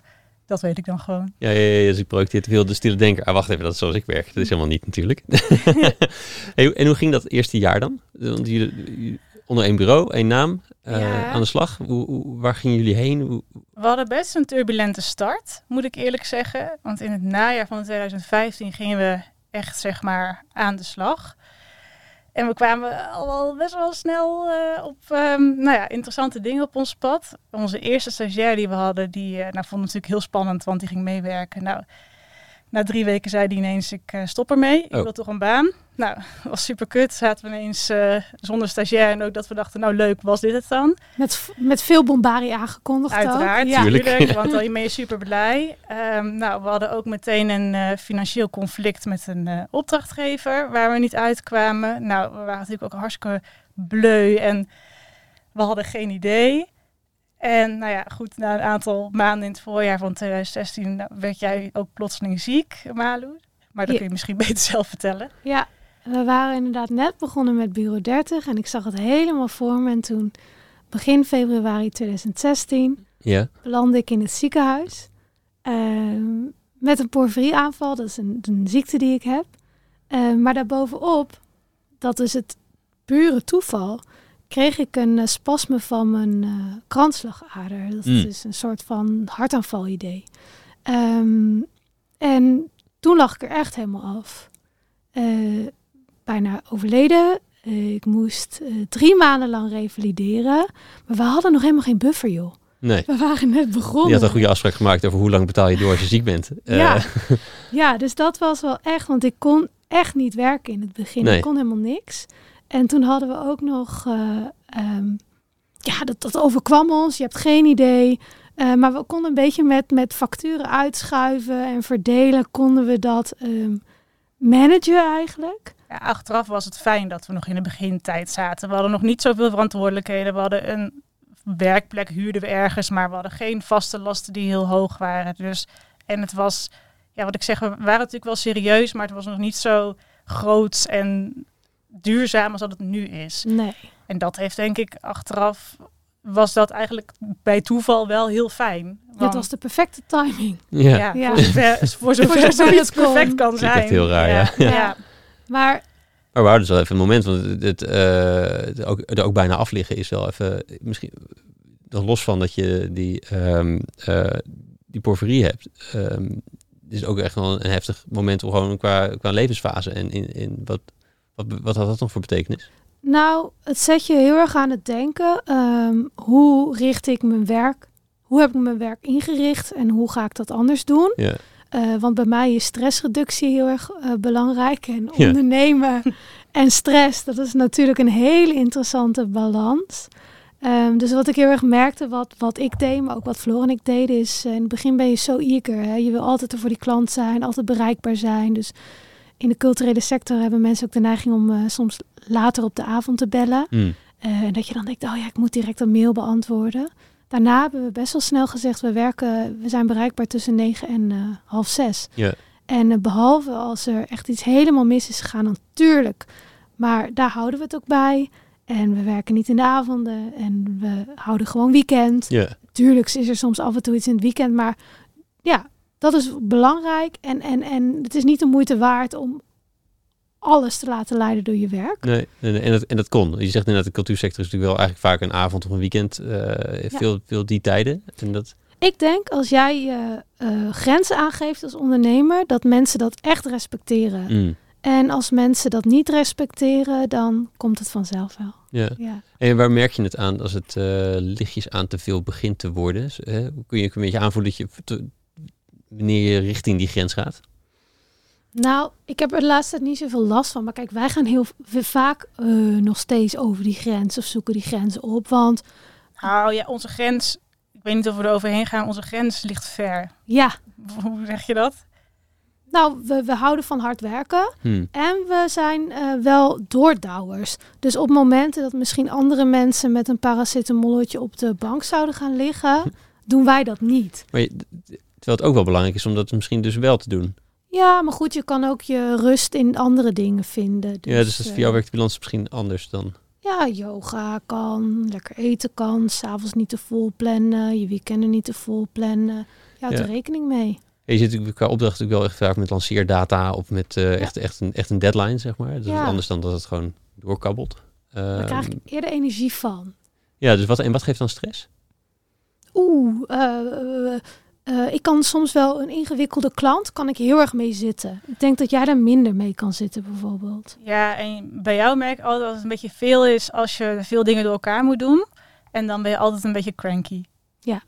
dat weet ik dan gewoon. Ja, ja, ja, dus ik projecteer te veel de stille denker. Ah, wacht even, dat is zoals ik werk. Dat is helemaal niet natuurlijk. hey, en hoe ging dat eerste jaar dan? Want jullie- onder één bureau, één naam, eh, Ja. aan de slag. Hoe, hoe- waar gingen jullie heen? Hoe, We hadden best een turbulente start, moet ik eerlijk zeggen. Want in het najaar van 2015 gingen we echt zeg maar aan de slag. En we kwamen al wel best wel snel eh, op ehm, nou ja, interessante dingen op ons pad. Onze eerste stagiair die we hadden, die eh, nou, vond het natuurlijk heel spannend, want die ging meewerken. Nou, na drie weken zei hij ineens, ik eh, stop ermee. Ik Oh. wil toch een baan. Nou, dat was super kut. Zaten we ineens eh, zonder stagiair. En ook dat we dachten, nou leuk, was dit het dan? Met, met veel bombarie aangekondigd ook. Uiteraard, Ja. Tuurlijk. natuurlijk, want dan ben je super blij. Ehm, nou, we hadden ook meteen een eh, financieel conflict met een eh, opdrachtgever waar we niet uitkwamen. Nou, we waren natuurlijk ook hartstikke bleu en we hadden geen idee. En nou ja, goed, na een aantal maanden in het voorjaar van 2016 nou, werd jij ook plotseling ziek, Malu. Maar dat Ja. kun je misschien beter zelf vertellen. Ja, we waren inderdaad net begonnen met Bureau 30 en ik zag het helemaal voor me. En toen, begin februari 2016, ja, belandde ik in het ziekenhuis ehm, met een porfirieaanval. Dat is een, een ziekte die ik heb. Ehm, maar daarbovenop, dat is het pure toeval, kreeg ik een eh, spasme van mijn eh kransslagader. Dat Mm. is een soort van hartaanval idee. Ehm, en toen lag ik er echt helemaal af. Eh, bijna overleden. Ik moest drie maanden lang revalideren. Maar we hadden nog helemaal geen buffer, joh. Nee. We waren net begonnen. Je had een goede afspraak gemaakt over hoe lang betaal je door als je ziek bent. Ja. Ja, dus dat was wel echt, want ik kon echt niet werken in het begin. Nee. Ik kon helemaal niks. En toen hadden we ook nog, eh, ehm, ja, dat, dat overkwam ons. Je hebt geen idee. Eh, maar we konden een beetje met, met facturen uitschuiven en verdelen, konden we dat ehm, managen eigenlijk. Ja, achteraf was het fijn dat we nog in de begintijd zaten. We hadden nog niet zoveel verantwoordelijkheden. We hadden een werkplek, huurden we ergens, maar we hadden geen vaste lasten die heel hoog waren. Dus, en het was, ja, wat ik zeg, we waren natuurlijk wel serieus, maar het was nog niet zo groots en duurzaam als dat het nu is. Nee. En dat heeft denk ik achteraf, was dat eigenlijk bij toeval wel heel fijn. Dat Want- was de perfecte timing. ja. ja, Ja. Voor zover, voor zover zover zoiets het kon. perfect kan zijn. echt heel raar, ja. ja. Ja. Maar Maar we houden dus wel even een moment, want het, het, eh, het ook, er ook bijna afliggen is wel even, misschien, nog los van dat je die, ehm, eh, die porphyrie hebt, ehm, het is ook echt wel een, heftig moment om gewoon qua, qua levensfase en in, in wat, wat, wat had dat dan voor betekenis? Nou, het zet je heel erg aan het denken. Ehm, hoe richt ik mijn werk? Hoe heb ik mijn werk ingericht en hoe ga ik dat anders doen? Ja. Eh, want bij mij is stressreductie heel erg eh, belangrijk. En Ja. ondernemen en stress, dat is natuurlijk een hele interessante balans. Ehm, dus wat ik heel erg merkte, wat, wat ik deed, maar ook wat Floor en ik deden, is eh, in het begin ben je zo eager. Hè? Je wil altijd er voor die klant zijn, altijd bereikbaar zijn. Dus in de culturele sector hebben mensen ook de neiging om eh, soms later op de avond te bellen. Mm. Eh, en dat je dan denkt, oh ja, ik moet direct een mail beantwoorden. Daarna hebben we best wel snel gezegd, we werken, we zijn bereikbaar tussen negen en eh, half zes. En eh, behalve als er echt iets helemaal mis is gegaan, natuurlijk. Maar daar houden we het ook bij. En we werken niet in de avonden en we houden gewoon weekend. Ja. Tuurlijk is er soms af en toe iets in het weekend, maar ja, dat is belangrijk. En, en, en het is niet de moeite waard om alles te laten leiden door je werk. Nee, en, en, dat, en dat kon. Je zegt inderdaad, de cultuursector is natuurlijk wel eigenlijk vaak een avond of een weekend. eh, veel, veel die tijden. En dat, Ik denk als jij eh, grenzen aangeeft als ondernemer, dat mensen dat echt respecteren. mm, En als mensen dat niet respecteren, dan komt het vanzelf wel. ja. Ja. En waar merk je het aan als het eh, lichtjes aan te veel begint te worden? Hè? Kun je ook een beetje aanvoelen dat je te- wanneer je richting die grens gaat? Nou, ik heb er de laatste tijd niet zoveel last van. Maar kijk, wij gaan heel vaak eh, nog steeds over die grens of zoeken die grenzen op. Want Nou ja, onze grens, ik weet niet of we er overheen gaan, onze grens ligt ver. ja, Hoe zeg je dat? nou, we, we houden van hard werken. Hm. En we zijn eh, wel doordouwers. Dus op momenten dat misschien andere mensen met een paracetamolletje op de bank zouden gaan liggen, doen wij dat niet. Maar je- terwijl het ook wel belangrijk is om dat misschien dus wel te doen. Ja, maar goed, je kan ook je rust in andere dingen vinden. ja, dus dat, eh, voor jou werkt de balans misschien anders dan. Ja, yoga kan, lekker eten kan, s'avonds niet te vol plannen, je weekenden niet te vol plannen. Je houdt Ja. er rekening mee. Ja, je zit natuurlijk qua opdracht natuurlijk wel echt vaak met lanceerdata of met eh, echt, echt, een, echt een deadline, zeg maar. Dat is anders dan dat het gewoon doorkabbelt. Daar Ehm, krijg ik eerder energie van. ja, dus wat, en wat geeft dan stress? Oeh, eh, ik kan soms wel een ingewikkelde klant, kan ik heel erg mee zitten. Ik denk dat jij daar minder mee kan zitten bijvoorbeeld. Ja, en bij jou merk ik altijd dat het een beetje veel is als je veel dingen door elkaar moet doen. En dan ben je altijd een beetje cranky. Ja.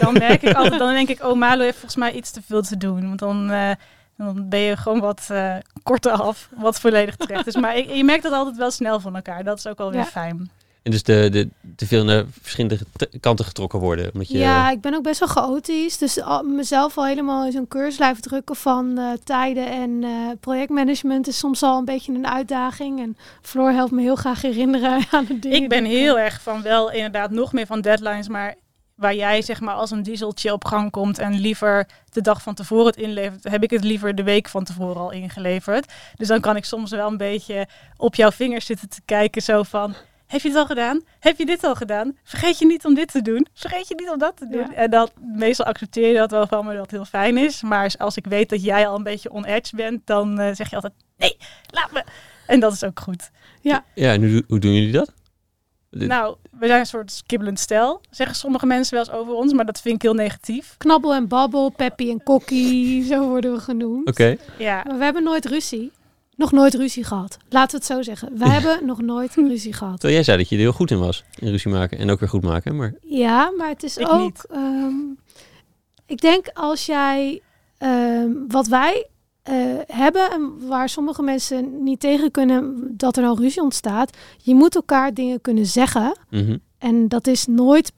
Dan merk ik altijd, dan denk ik, oh Malo heeft volgens mij iets te veel te doen. Want dan, eh, dan ben je gewoon wat eh, korter af, wat volledig terecht is. Maar je, je merkt dat altijd wel snel van elkaar. Dat is ook wel weer Ja. fijn. En dus de, de, te veel naar verschillende kanten getrokken worden. Omdat je, Ja, ik ben ook best wel chaotisch. Dus al, mezelf al helemaal in zo'n cursus blijven drukken van eh, tijden en eh, projectmanagement is soms al een beetje een uitdaging. En Floor helpt me heel graag herinneren aan de dingen. Ik ben heel erg van wel inderdaad nog meer van deadlines, maar waar jij zeg maar als een dieseltje op gang komt en liever de dag van tevoren het inlevert, heb ik het liever de week van tevoren al ingeleverd. Dus dan kan ik soms wel een beetje op jouw vingers zitten te kijken zo van, heb je het al gedaan? Heb je dit al gedaan? Vergeet je niet om dit te doen? Vergeet je niet om dat te doen? Ja. En dat, meestal accepteer je dat wel van me, dat het heel fijn is. Maar als ik weet dat jij al een beetje on edge bent, dan eh, zeg je altijd, nee, laat me. En dat is ook goed. ja, en hoe, hoe doen jullie dat? Nou, we zijn een soort kibbelend stel, zeggen sommige mensen wel eens over ons, maar dat vind ik heel negatief. Knabbel en babbel, Peppy en Kokkie, zo worden we genoemd. Oké. Ja, Maar we hebben nooit ruzie. Nog nooit ruzie gehad. Laten we het zo zeggen. We hebben nog nooit ruzie gehad. Terwijl jij zei dat je er heel goed in was. In ruzie maken en ook weer goed maken. Maar Ja, maar het is Ik ook. ehm, ik denk als jij ehm, wat wij eh, hebben en waar sommige mensen niet tegen kunnen dat er dan ruzie ontstaat. Je moet elkaar dingen kunnen zeggen. mhm. En dat is nooit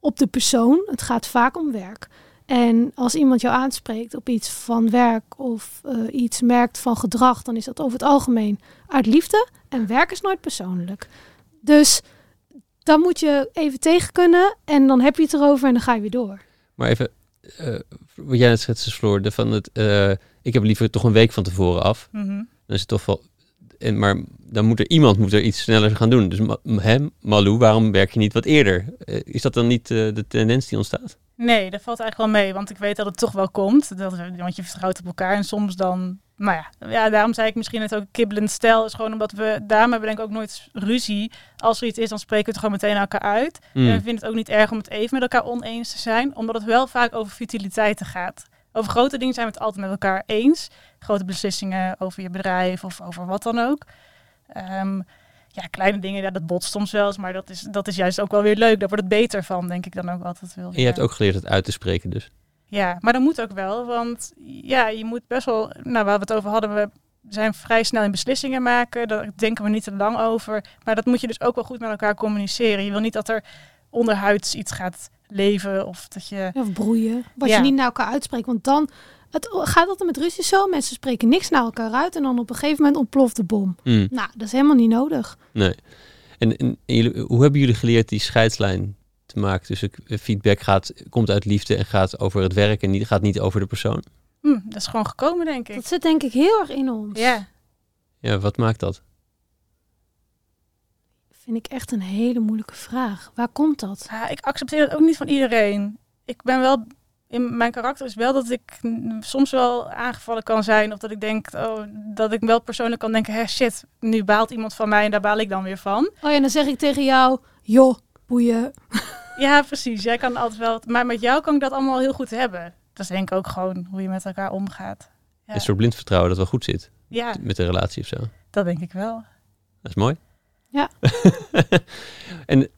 op de persoon. Het gaat vaak om werk. En als iemand jou aanspreekt op iets van werk of eh, iets merkt van gedrag, dan is dat over het algemeen uit liefde. En werk is nooit persoonlijk. Dus dan moet je even tegen kunnen en dan heb je het erover en dan ga je weer door. Maar even, eh, wat jij net schetste, Floor, de van het, eh, ik heb liever toch een week van tevoren af. mhm. Dan is het toch wel, en, maar dan moet er iemand moet er iets sneller gaan doen. Dus ma, hem, Malou, waarom werk je niet wat eerder? Is dat dan niet eh, de tendens die ontstaat? Nee, dat valt eigenlijk wel mee, want ik weet dat het toch wel komt. Dat, want je vertrouwt op elkaar en soms dan, nou ja, ja, daarom zei ik misschien net ook kibbelend stel, is gewoon omdat we, daarom hebben we denk ik ook nooit ruzie. Als er iets is, dan spreken we het gewoon meteen elkaar uit. Hmm. En we vinden het ook niet erg om het even met elkaar oneens te zijn, omdat het wel vaak over futiliteiten gaat. Over grote dingen zijn we het altijd met elkaar eens. Grote beslissingen over je bedrijf of over wat dan ook. Ehm, ja, kleine dingen, ja, dat botst soms wel eens, maar dat is, dat is juist ook wel weer leuk. Daar wordt het beter van, denk ik dan ook altijd wel. En je hebt ook geleerd het uit te spreken dus. Ja, maar dat moet ook wel, want ja, je moet best wel, nou waar we het over hadden, we zijn vrij snel in beslissingen maken, daar denken we niet te lang over, maar dat moet je dus ook wel goed met elkaar communiceren. Je wil niet dat er onderhuids iets gaat leven of dat je, Of broeien. Wat Ja. je niet naar elkaar uitspreekt. Want dan het gaat altijd met ruzie zo. Mensen spreken niks naar elkaar uit en dan op een gegeven moment ontploft de bom. Hmm. Nou, dat is helemaal niet nodig. Nee. En, en, en jullie, hoe hebben jullie geleerd die scheidslijn te maken tussen eh, feedback gaat, komt uit liefde en gaat over het werk en niet, gaat niet over de persoon? hm, dat is gewoon gekomen, denk ik. Dat zit denk ik heel erg in ons. Ja, Ja, wat maakt dat? Vind ik echt een hele moeilijke vraag. Waar komt dat? Ja, ik accepteer dat ook niet van iedereen. Ik ben wel, in mijn karakter is wel dat ik soms wel aangevallen kan zijn. Of dat ik denk, oh, dat ik wel persoonlijk kan denken, hè, shit, nu baalt iemand van mij en daar baal ik dan weer van. Oh ja, dan zeg ik tegen jou, joh, boeien. Ja, precies. Jij kan altijd wel, maar met jou kan ik dat allemaal heel goed hebben. Dat is denk ik ook gewoon hoe je met elkaar omgaat. Ja, Een soort blind vertrouwen dat wel goed zit ja met de relatie of zo. dat denk ik wel. Dat is mooi. Ja. en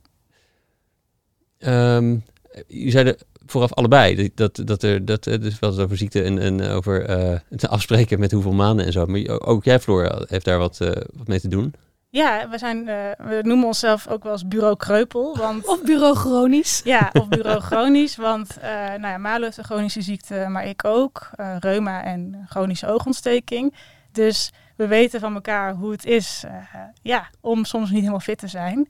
ehm je zeiden vooraf allebei dat, dat er dat er dus wel over ziekte en, en over eh, het afspreken met hoeveel maanden en zo. Maar ook jij, Floor, heeft daar wat, eh, wat mee te doen. Ja, we, zijn, eh, we noemen onszelf ook wel eens bureau kreupel. Want Of bureau chronisch. Ja, of bureau chronisch, want eh nou ja, Malo heeft een chronische ziekte, maar ik ook. eh, reuma en chronische oogontsteking. Dus we weten van elkaar hoe het is eh, ja, om soms niet helemaal fit te zijn.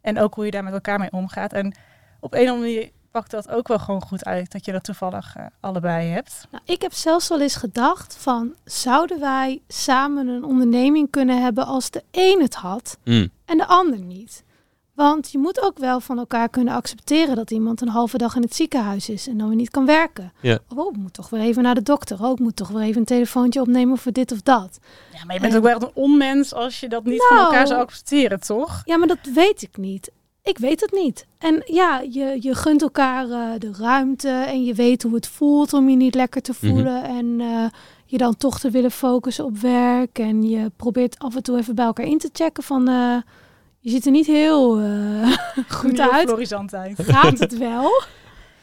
En ook hoe je daar met elkaar mee omgaat. En op een of andere manier pakt dat ook wel gewoon goed uit, dat je dat toevallig eh, allebei hebt. Nou, ik heb zelfs wel eens gedacht van, zouden wij samen een onderneming kunnen hebben als de een het had Mm. en de ander niet? Want je moet ook wel van elkaar kunnen accepteren dat iemand een halve dag in het ziekenhuis is en dan weer niet kan werken. Ja. Oh, ik moet toch weer even naar de dokter. Oh, ik moet toch weer even een telefoontje opnemen voor dit of dat. Ja, maar je bent En- ook wel echt een onmens als je dat niet van Nou. elkaar zou accepteren, toch? Ja, maar dat weet ik niet. Ik weet het niet. En ja, je, je gunt elkaar eh, de ruimte en je weet hoe het voelt om je niet lekker te Mhm. voelen. En eh, je dan toch te willen focussen op werk. En je probeert af en toe even bij elkaar in te checken van... eh, je ziet er niet heel eh, goed uit. florisant uit. Gaat het wel?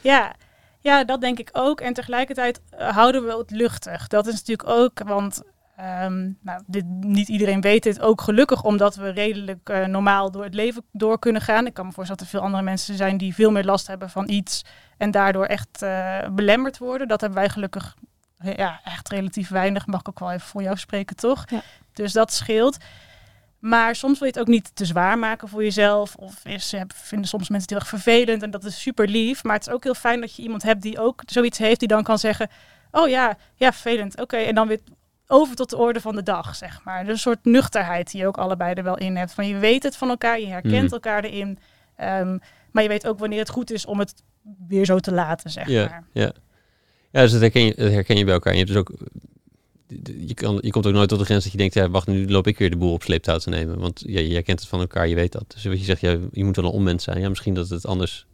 Ja. ja, dat denk ik ook. En tegelijkertijd houden we het luchtig. Dat is natuurlijk ook, want ehm, nou, dit, niet iedereen weet dit ook gelukkig, omdat we redelijk eh, normaal door het leven door kunnen gaan. Ik kan me voorstellen dat er veel andere mensen zijn die veel meer last hebben van iets en daardoor echt eh, belemmerd worden. Dat hebben wij gelukkig ja, echt relatief weinig. Mag ik ook wel even voor jou spreken, toch? Ja. Dus dat scheelt. Maar soms wil je het ook niet te zwaar maken voor jezelf. Of is, vinden soms mensen het heel erg vervelend. En dat is super lief. Maar het is ook heel fijn dat je iemand hebt die ook zoiets heeft. Die dan kan zeggen, oh ja, ja vervelend. Oké, en dan weer over tot de orde van de dag, zeg maar. Dus een soort nuchterheid die je ook allebei er wel in hebt. Van je weet het van elkaar, je herkent Mm. elkaar erin. Ehm, maar je weet ook wanneer het goed is om het weer zo te laten, zeg Ja, maar. ja. ja, dus dat herken, je, dat herken je bij elkaar. En je hebt dus ook je, kan, je komt ook nooit tot de grens dat je denkt, ja, wacht, nu loop ik weer de boel op sleeptouw te nemen. Want ja, jij kent het van elkaar, je weet dat. Dus wat je zegt, ja, je moet wel een onmens zijn. Ja, misschien dat het anders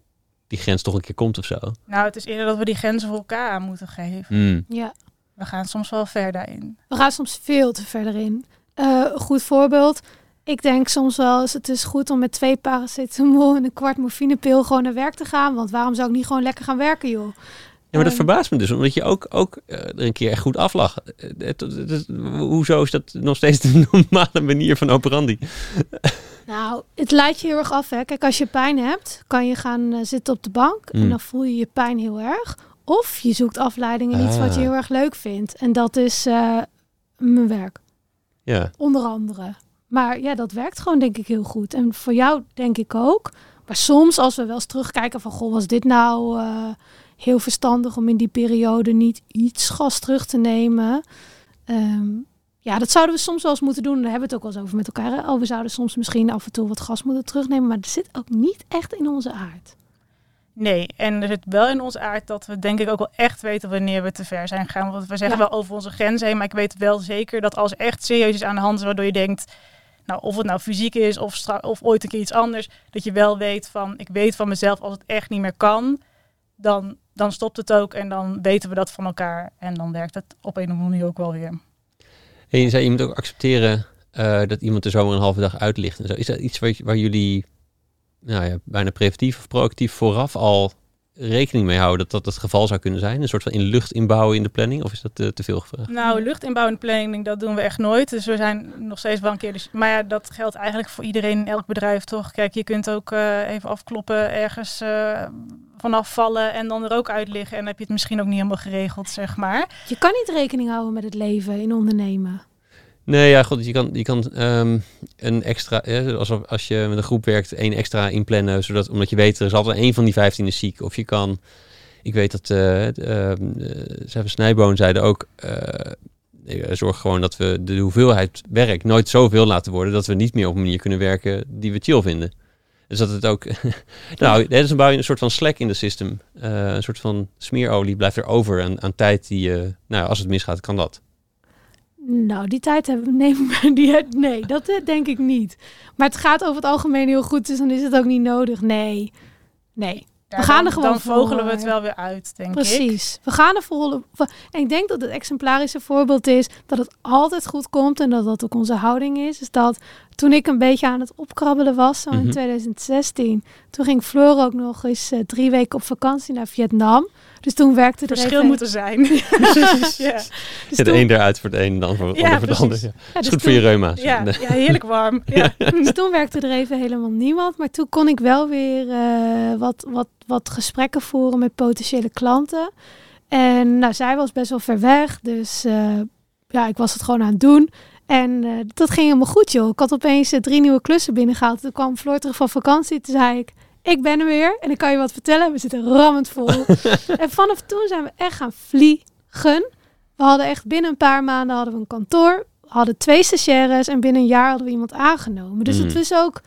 die grens toch een keer komt of zo. Nou, het is eerder dat we die grenzen voor elkaar aan moeten geven. Hmm. Ja. We gaan soms wel ver daarin. We gaan soms veel te verder in. Eh, goed voorbeeld. Ik denk soms wel eens, het is goed om met twee paracetamol en een kwart morfinepil gewoon naar werk te gaan. Want waarom zou ik niet gewoon lekker gaan werken, joh? Ja, maar dat verbaast me dus, omdat je ook, ook eh, er een keer echt goed aflag. Eh, hoezo is dat nog steeds de normale manier van operandi? Nou, het leidt je heel erg af. Hè. Kijk, als je pijn hebt, kan je gaan zitten op de bank Mm. en dan voel je je pijn heel erg. Of je zoekt afleiding in iets wat je Ah. heel erg leuk vindt. En dat is eh, mijn werk, Ja, onder andere. Maar ja, dat werkt gewoon denk ik heel goed. En voor jou denk ik ook. Maar soms als we wel eens terugkijken van... Goh, was dit nou eh, heel verstandig om in die periode niet iets gas terug te nemen? Ehm, ja, dat zouden we soms wel eens moeten doen. Daar hebben we het ook wel eens over met elkaar. Hè? Oh, we zouden soms misschien af en toe wat gas moeten terugnemen. Maar dat zit ook niet echt in onze aard. Nee, en er zit wel in ons aard dat we denk ik ook wel echt weten wanneer we te ver zijn gegaan. Want we zeggen Ja. wel over onze grenzen heen, maar ik weet wel zeker dat als echt serieus is aan de hand is, waardoor je denkt, nou, of het nou fysiek is of, of ooit een keer iets anders, dat je wel weet van, ik weet van mezelf, als het echt niet meer kan, dan, dan stopt het ook en dan weten we dat van elkaar. En dan werkt het op een of andere manier ook wel weer. En je zei, je moet ook accepteren eh, dat iemand er zomaar een halve dag uit ligt. En zo. Is dat iets waar, waar jullie nou ja, bijna preventief of proactief vooraf al rekening mee houden dat dat het geval zou kunnen zijn? Een soort van in lucht inbouwen in de planning? Of is dat eh, te veel gevraagd? Nou, luchtinbouwende planning, dat doen we echt nooit. Dus we zijn nog steeds wel een keer. Dus, maar ja, dat geldt eigenlijk voor iedereen in elk bedrijf, toch? Kijk, je kunt ook eh, even afkloppen, ergens eh, vanaf vallen en dan er ook uit liggen. En dan heb je het misschien ook niet helemaal geregeld, zeg maar. Je kan niet rekening houden met het leven in ondernemen. Nee, ja, goed. Je kan, je kan ehm, een extra, als, als je met een groep werkt, één extra inplannen, zodat, omdat je weet, er is altijd één van die vijftien is ziek. Of je kan, ik weet dat, uh, uh, Snijboon zeiden ook, eh, zorg gewoon dat we de hoeveelheid werk nooit zoveel laten worden, dat we niet meer op een manier kunnen werken die we chill vinden. Dus dat het ook, nou, dat is een je een soort van slack in de system. Een soort van smeerolie blijft er over aan, aan tijd die, uh, nou, als het misgaat, kan dat. Nou, die tijd hebben we. Nee, die, nee, dat uh, denk ik niet. Maar het gaat over het algemeen heel goed, dus dan is het ook niet nodig. Nee. Nee. Ja, we gaan dan, er gewoon Dan vogelen voor. we het wel weer uit, denk Precies. ik. Precies. We gaan er voor. En ik denk dat het exemplarische voorbeeld is dat het altijd goed komt en dat dat ook onze houding is. Dus dat toen ik een beetje aan het opkrabbelen was, zo in Mhm. 2016, toen ging Floor ook nog eens uh, drie weken op vakantie naar Vietnam. Dus toen werkte er Verschil even... moeten zijn. ja. Dus de toen- een eruit voor het een, dan voor, Ja, voor de ander. Ja. ja, is dus goed voor je reuma's. Ja, ja, heerlijk warm. Ja. Dus toen werkte er even helemaal niemand. Maar toen kon ik wel weer eh, wat, wat, wat gesprekken voeren met potentiële klanten. En nou, zij was best wel ver weg. Dus eh, ja, ik was het gewoon aan het doen. En eh, dat ging helemaal goed, joh. Ik had opeens drie nieuwe klussen binnengehaald. Toen kwam Floor terug van vakantie. Toen zei ik, ik ben er weer. En ik kan je wat vertellen. We zitten rammend vol. en vanaf toen zijn we echt gaan vliegen. We hadden echt binnen een paar maanden hadden we een kantoor. We hadden twee stagiaires. En binnen een jaar hadden we iemand aangenomen. Dus Mm. het is ook,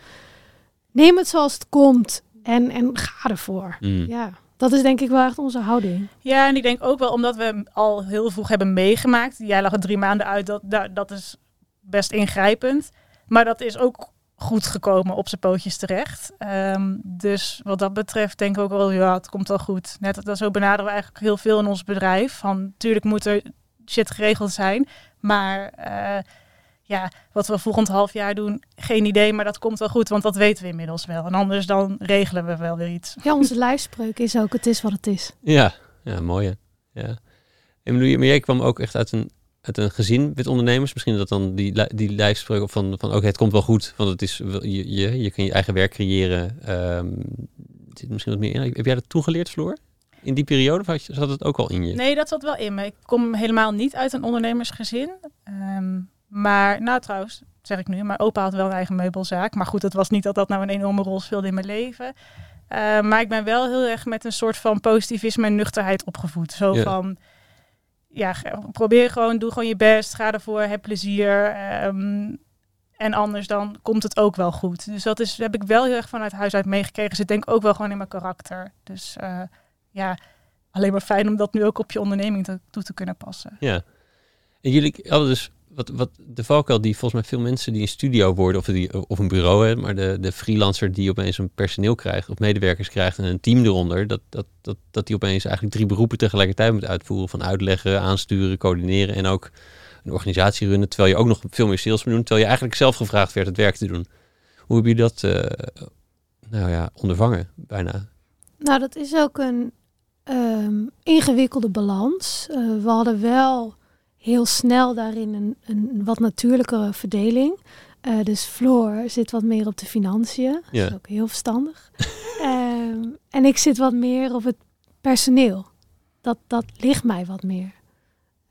neem het zoals het komt. En, en ga ervoor. Mm. Ja, dat is denk ik wel echt onze houding. Ja, en ik denk ook wel omdat we al heel vroeg hebben meegemaakt. Jij lag er drie maanden uit, dat, dat, dat is best ingrijpend. Maar dat is ook goed gekomen op zijn pootjes terecht. Ehm, dus wat dat betreft denk ik ook wel, ja, het komt wel goed. Net dat zo benaderen we eigenlijk heel veel in ons bedrijf. Van, natuurlijk moet er shit geregeld zijn. Maar eh, ja, wat we volgend half jaar doen, geen idee. Maar dat komt wel goed, want dat weten we inmiddels wel. En anders dan regelen we wel weer iets. Ja, onze lijfspreuk is ook, het is wat het is. Ja, ja, mooi hè. Ja. En maar jij kwam ook echt uit een, uit een gezin met ondernemers. Misschien dat dan die, die lijfspreuk van, van oké, het komt wel goed. Want het is, je, je, je kan je eigen werk creëren. Ehm, zit misschien wat meer in. Heb jij dat toen geleerd, Floor? In die periode? Of had je- zat het ook al in je? Nee, dat zat wel in me. Ik kom helemaal niet uit een ondernemersgezin. Ehm, maar, nou trouwens, zeg ik nu, mijn opa had wel een eigen meubelzaak. Maar goed, het was niet dat dat nou een enorme rol speelde in mijn leven. Eh, maar ik ben wel heel erg met een soort van positivisme en nuchterheid opgevoed. Zo Ja. van, ja, probeer gewoon, doe gewoon je best, ga ervoor, heb plezier. ehm, en anders dan komt het ook wel goed. Dus dat is, heb ik wel heel erg vanuit huis uit meegekregen. Zit denk ik ook wel gewoon in mijn karakter. Dus eh, ja, alleen maar fijn om dat nu ook op je onderneming toe te kunnen passen. Ja. En jullie hadden dus wat, wat de valkuil die volgens mij veel mensen die een studio worden of, die, of een bureau hebben, maar de, de freelancer die opeens een personeel krijgt of medewerkers krijgt en een team eronder, dat, dat, dat, dat die opeens eigenlijk drie beroepen tegelijkertijd moet uitvoeren van uitleggen, aansturen, coördineren en ook een organisatie runnen, terwijl je ook nog veel meer sales moet doen, terwijl je eigenlijk zelf gevraagd werd het werk te doen. Hoe heb je dat uh, nou ja, ondervangen bijna? Nou, dat is ook een um, ingewikkelde balans. Uh, we hadden wel heel snel daarin een, een wat natuurlijkere verdeling. Uh, dus Floor zit wat meer op de financiën. Dat is ook heel verstandig. um, en ik zit wat meer op het personeel. Dat, dat ligt mij wat meer.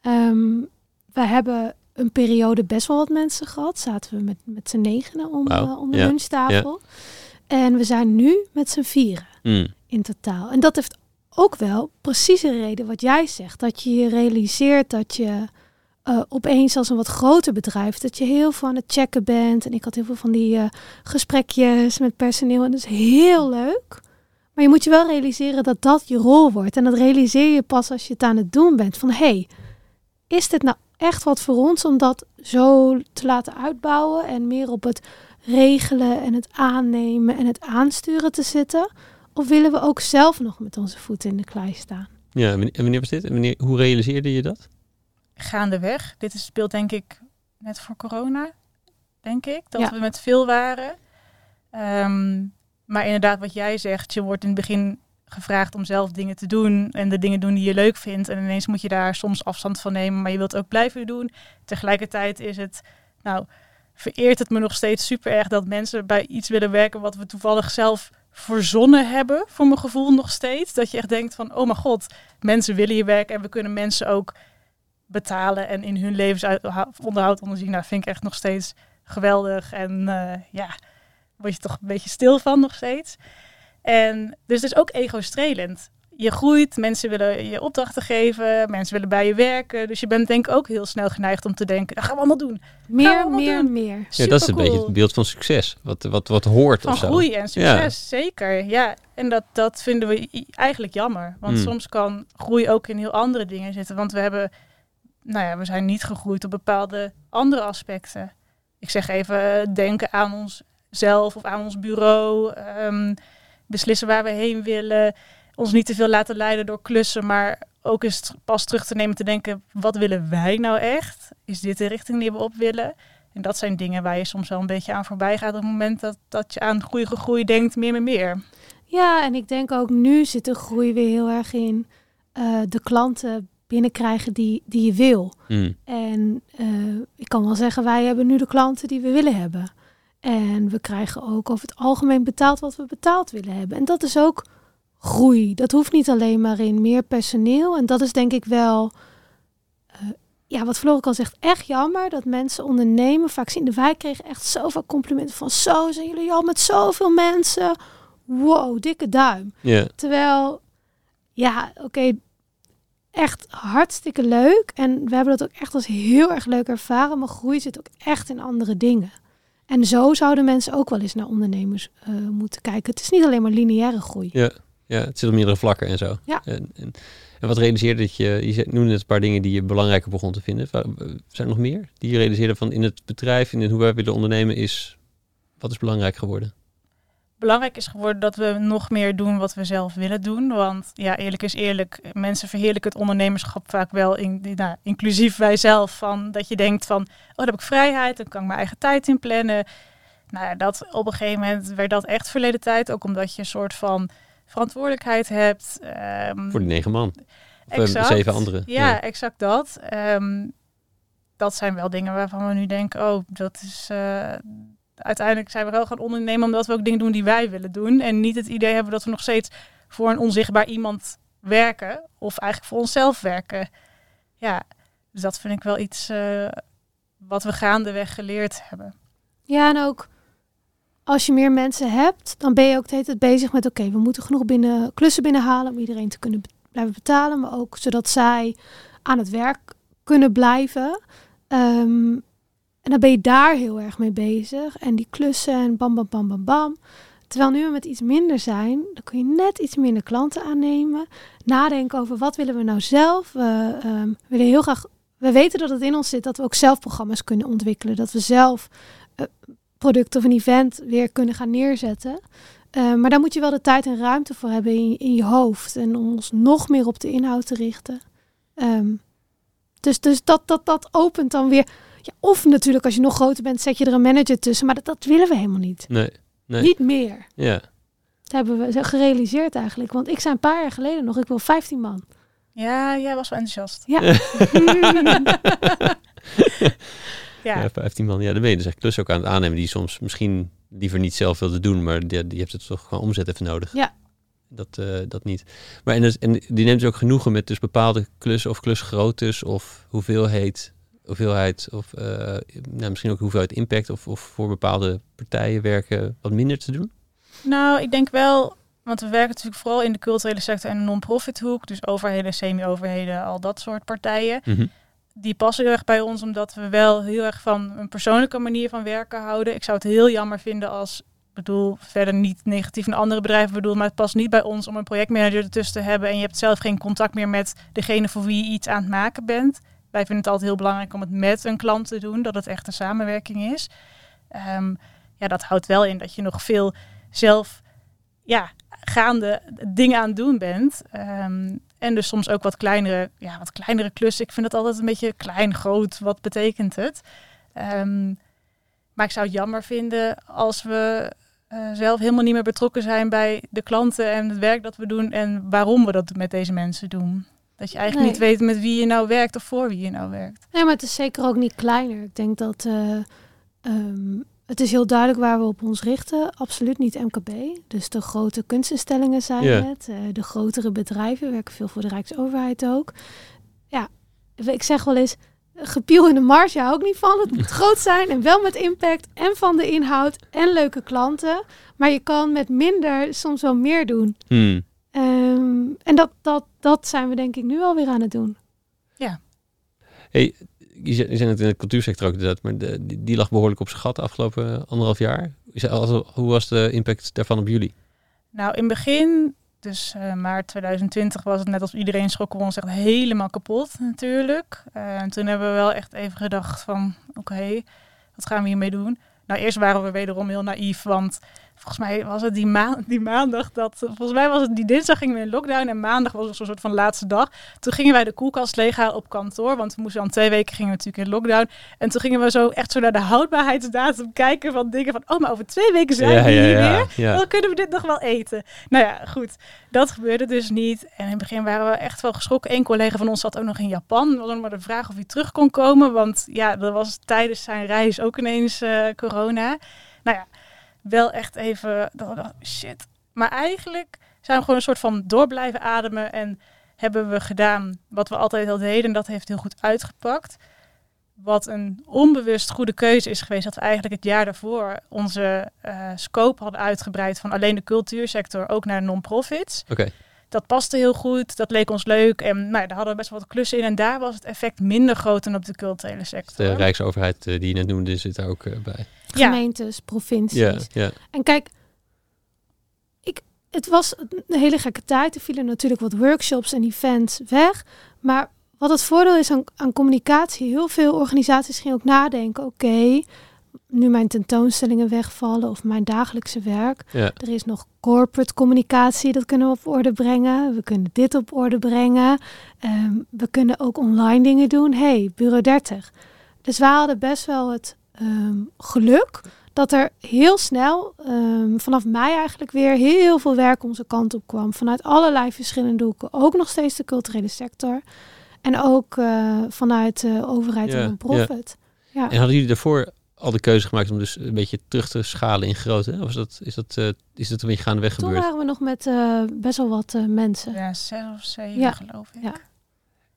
Um, we hebben een periode best wel wat mensen gehad. Zaten we met, met z'n negenen om, wow. uh, om de ja. lunchtafel. Ja. En we zijn nu met z'n vieren mm. in totaal. En dat heeft ook wel precies een reden wat jij zegt. Dat je je realiseert dat je uh, opeens als een wat groter bedrijf, dat je heel veel aan het checken bent. En ik had heel veel van die uh, gesprekjes met personeel en dat is heel leuk. Maar je moet je wel realiseren dat dat je rol wordt. En dat realiseer je pas als je het aan het doen bent. Van hey, is dit nou echt wat voor ons om dat zo te laten uitbouwen en meer op het regelen en het aannemen en het aansturen te zitten? Of willen we ook zelf nog met onze voeten in de klei staan? Ja, en wanneer was dit? En wanneer, hoe realiseerde je dat? Gaandeweg. Dit is, speelt denk ik net voor corona, denk ik. Dat we met veel waren. Um, maar inderdaad, wat jij zegt, je wordt in het begin gevraagd om zelf dingen te doen en de dingen doen die je leuk vindt. En ineens moet je daar soms afstand van nemen, maar je wilt ook blijven doen. Tegelijkertijd is het, nou, vereert het me nog steeds super erg dat mensen bij iets willen werken wat we toevallig zelf verzonnen hebben, voor mijn gevoel nog steeds. Dat je echt denkt van, oh mijn god, mensen willen hier werken en we kunnen mensen ook betalen en in hun levensonderhoud onderzien. Nou, vind ik echt nog steeds geweldig en uh, ja, word je toch een beetje stil van nog steeds. En dus het is ook ego-strelend. Je groeit, mensen willen je opdrachten geven, mensen willen bij je werken. Dus je bent denk ik ook heel snel geneigd om te denken, dat gaan we allemaal doen. Meer, meer, doen. meer. Ja, dat is een beetje het beeld van succes, wat, wat, wat hoort van of zo. groei en succes, zeker. Ja, en dat, dat vinden we eigenlijk jammer. Want Hmm. soms kan groei ook in heel andere dingen zitten. Want we hebben, nou ja, we zijn niet gegroeid op bepaalde andere aspecten. Ik zeg even, eh, denken aan onszelf of aan ons bureau. ehm, beslissen waar we heen willen. Ons niet te veel laten leiden door klussen, maar ook eens pas terug te nemen te denken, wat willen wij nou echt? Is dit de richting die we op willen? En dat zijn dingen waar je soms wel een beetje aan voorbij gaat op het moment dat, dat je aan groei, groei denkt, meer, meer, meer. Ja, en ik denk ook nu zit de groei weer heel erg in uh, de klanten binnenkrijgen die, die je wil. Mm. En uh, ik kan wel zeggen, wij hebben nu de klanten die we willen hebben. En we krijgen ook over het algemeen betaald wat we betaald willen hebben. En dat is ook groei. Dat hoeft niet alleen maar in meer personeel. En dat is denk ik wel, uh, ja, wat Floor ook al zegt, echt jammer dat mensen ondernemen. Vaak zien de wij kregen echt zoveel complimenten van zo zijn jullie al met zoveel mensen. Wow, dikke duim. Yeah. Terwijl, ja, oké, okay, echt hartstikke leuk. En we hebben dat ook echt als heel erg leuk ervaren. Maar groei zit ook echt in andere dingen. En zo zouden mensen ook wel eens naar ondernemers uh, moeten kijken. Het is niet alleen maar lineaire groei. Ja, ja het zit op meerdere vlakken en zo. Ja. En, en, en wat realiseerde dat je, je noemde net een paar dingen die je belangrijker begon te vinden. Zijn er nog meer die je realiseerde van in het bedrijf, in hoe wij willen ondernemen, is wat is belangrijk geworden? Belangrijk is geworden dat we nog meer doen wat we zelf willen doen. Want ja, eerlijk is eerlijk, mensen verheerlijken het ondernemerschap vaak wel in, nou, inclusief wij zelf. Van dat je denkt van, oh, dan heb ik vrijheid, dan kan ik mijn eigen tijd inplannen. Nou ja, dat op een gegeven moment werd dat echt verleden tijd. Ook omdat je een soort van verantwoordelijkheid hebt. Um, Voor die negen man. Of exact, zeven anderen. Ja, ja. exact dat. Um, dat zijn wel dingen waarvan we nu denken, oh, dat is... Uh, uiteindelijk zijn we wel gaan ondernemen omdat we ook dingen doen die wij willen doen. En niet het idee hebben dat we nog steeds voor een onzichtbaar iemand werken. Of eigenlijk voor onszelf werken. Ja, dus dat vind ik wel iets uh, wat we gaandeweg geleerd hebben. Ja, en ook als je meer mensen hebt, dan ben je ook de hele tijd bezig met... oké, we moeten genoeg binnen, klussen binnenhalen om iedereen te kunnen blijven betalen. Maar ook zodat zij aan het werk kunnen blijven. Um, en dan ben je daar heel erg mee bezig. En die klussen en bam, bam, bam, bam, bam. Terwijl nu we met iets minder zijn, dan kun je net iets minder klanten aannemen. Nadenken over wat willen we nou zelf. We um, willen heel graag, we we weten dat het in ons zit dat we ook zelf programma's kunnen ontwikkelen. Dat we zelf uh, product of een event weer kunnen gaan neerzetten. Uh, maar daar moet je wel de tijd en ruimte voor hebben in, je hoofd. En om ons nog meer op de inhoud te richten. Um, dus dus dat, dat, dat opent dan weer. Ja, of natuurlijk, als je nog groter bent, zet je er een manager tussen. Maar dat, dat willen we helemaal niet. Nee, nee. Niet meer. Ja. Dat hebben we gerealiseerd eigenlijk. Want ik zei een paar jaar geleden nog, ik wil 15 man. Ja, jij was wel enthousiast. Ja. ja. ja. 15 man. Ja, dan ben je dus echt klus ook aan het aannemen die soms misschien liever niet zelf wilde doen, maar die, die heeft het toch gewoon omzet even nodig. Ja. Dat, uh, dat niet. Maar en, dus, en die neemt dus ook genoegen met dus bepaalde klussen of klusgroottes of hoeveelheid, hoeveelheid of uh, nou, misschien ook hoeveelheid impact of, of voor bepaalde partijen werken wat minder te doen? Nou, ik denk wel, want we werken natuurlijk vooral in de culturele sector en de non-profit hoek, dus overheden, semi-overheden, al dat soort partijen. Mm -hmm die passen heel erg bij ons, omdat we wel heel erg van een persoonlijke manier van werken houden. Ik zou het heel jammer vinden als, bedoel, verder niet negatief naar andere bedrijven bedoel, maar het past niet bij ons om een projectmanager ertussen te hebben en je hebt zelf geen contact meer met degene voor wie je iets aan het maken bent. Wij vinden het altijd heel belangrijk om het met een klant te doen, dat het echt een samenwerking is. Um, ja, dat houdt wel in dat je nog veel zelf ja, gaande dingen aan het doen bent. Um, en dus soms ook wat kleinere, ja, wat kleinere klussen. Ik vind het altijd een beetje klein, groot. Wat betekent het? Um, maar ik zou het jammer vinden als we uh, zelf helemaal niet meer betrokken zijn bij de klanten en het werk dat we doen en waarom we dat met deze mensen doen. Dat je eigenlijk nee. niet weet met wie je nou werkt of voor wie je nou werkt. Nee, maar het is zeker ook niet kleiner. Ik denk dat uh, um, het is heel duidelijk waar we op ons richten. Absoluut niet MKB. Dus de grote kunstinstellingen zijn het. eh, de grotere bedrijven werken veel voor de Rijksoverheid ook. Ja, ik zeg wel eens, gepiel in de marge hou ik niet van. Het moet groot zijn en wel met impact en van de inhoud en leuke klanten. Maar je kan met minder soms wel meer doen. Hmm. Ehm, en dat, dat, dat zijn we denk ik nu alweer aan het doen. Hey, je zei je zei het in de cultuursector ook inderdaad, maar de, die, die lag behoorlijk op zijn gat de afgelopen anderhalf jaar. Is Hoe was de impact daarvan op jullie? Nou, in het begin, dus eh, maart 2020, was het net als iedereen schrokken we ons echt helemaal kapot natuurlijk. Eh, en toen hebben we wel echt even gedacht van, oké, wat gaan we hiermee doen? Nou, eerst waren we wederom heel naïef, want volgens mij was het die, die maandag dat, volgens mij was het die dinsdag gingen we in lockdown en maandag was het zo'n soort van laatste dag. Toen gingen wij de koelkast leeghalen op kantoor, want we moesten dan twee weken gingen we natuurlijk in lockdown. En toen gingen we zo echt zo naar de houdbaarheidsdatum kijken van dingen van, oh, maar over twee weken zijn we hier weer. ja. Dan kunnen we dit nog wel eten. Nou ja, goed. Dat gebeurde dus niet. En in het begin waren we echt wel geschrokken. Eén collega van ons zat ook nog in Japan. We hadden maar de vraag of hij terug kon komen. Want ja, er was tijdens zijn reis ook ineens eh, corona. Nou ja, wel echt even... Shit. Maar eigenlijk zijn we gewoon een soort van door blijven ademen. En hebben we gedaan wat we altijd al deden. En dat heeft heel goed uitgepakt. Wat een onbewust goede keuze is geweest. Dat we eigenlijk het jaar daarvoor onze eh, scope hadden uitgebreid. Van alleen de cultuursector ook naar non-profits. Oké, Dat paste heel goed. Dat leek ons leuk. En nou, ja, daar hadden we best wel wat klussen in. En daar was het effect minder groot dan op de culturele sector. de Rijksoverheid eh, die je net noemde zit daar ook eh, bij. Ja. Gemeentes, provincies. Ja, ja. En kijk, ik, het was een hele gekke tijd. Er vielen natuurlijk wat workshops en events weg. Maar wat het voordeel is aan, aan communicatie, heel veel organisaties gingen ook nadenken. Oké, nu mijn tentoonstellingen wegvallen of mijn dagelijkse werk. ja. Er is nog corporate communicatie, dat kunnen we op orde brengen. We kunnen dit op orde brengen. Ehm, we kunnen ook online dingen doen. hey, Bureau 30. Dus we hadden best wel het ehm, geluk dat er heel snel, ehm, vanaf mei eigenlijk weer, heel veel werk onze kant op kwam. Vanuit allerlei verschillende hoeken. Ook nog steeds de culturele sector. En ook eh, vanuit de overheid Ja, en profit. Ja. En hadden jullie daarvoor al de keuze gemaakt om dus een beetje terug te schalen in grootte? Of is dat, is dat, eh, is dat een beetje gaandeweg Toen gebeurd? waren we nog met eh, best wel wat eh, mensen. Ja, zes of zeven Ja. geloof ik. Ja.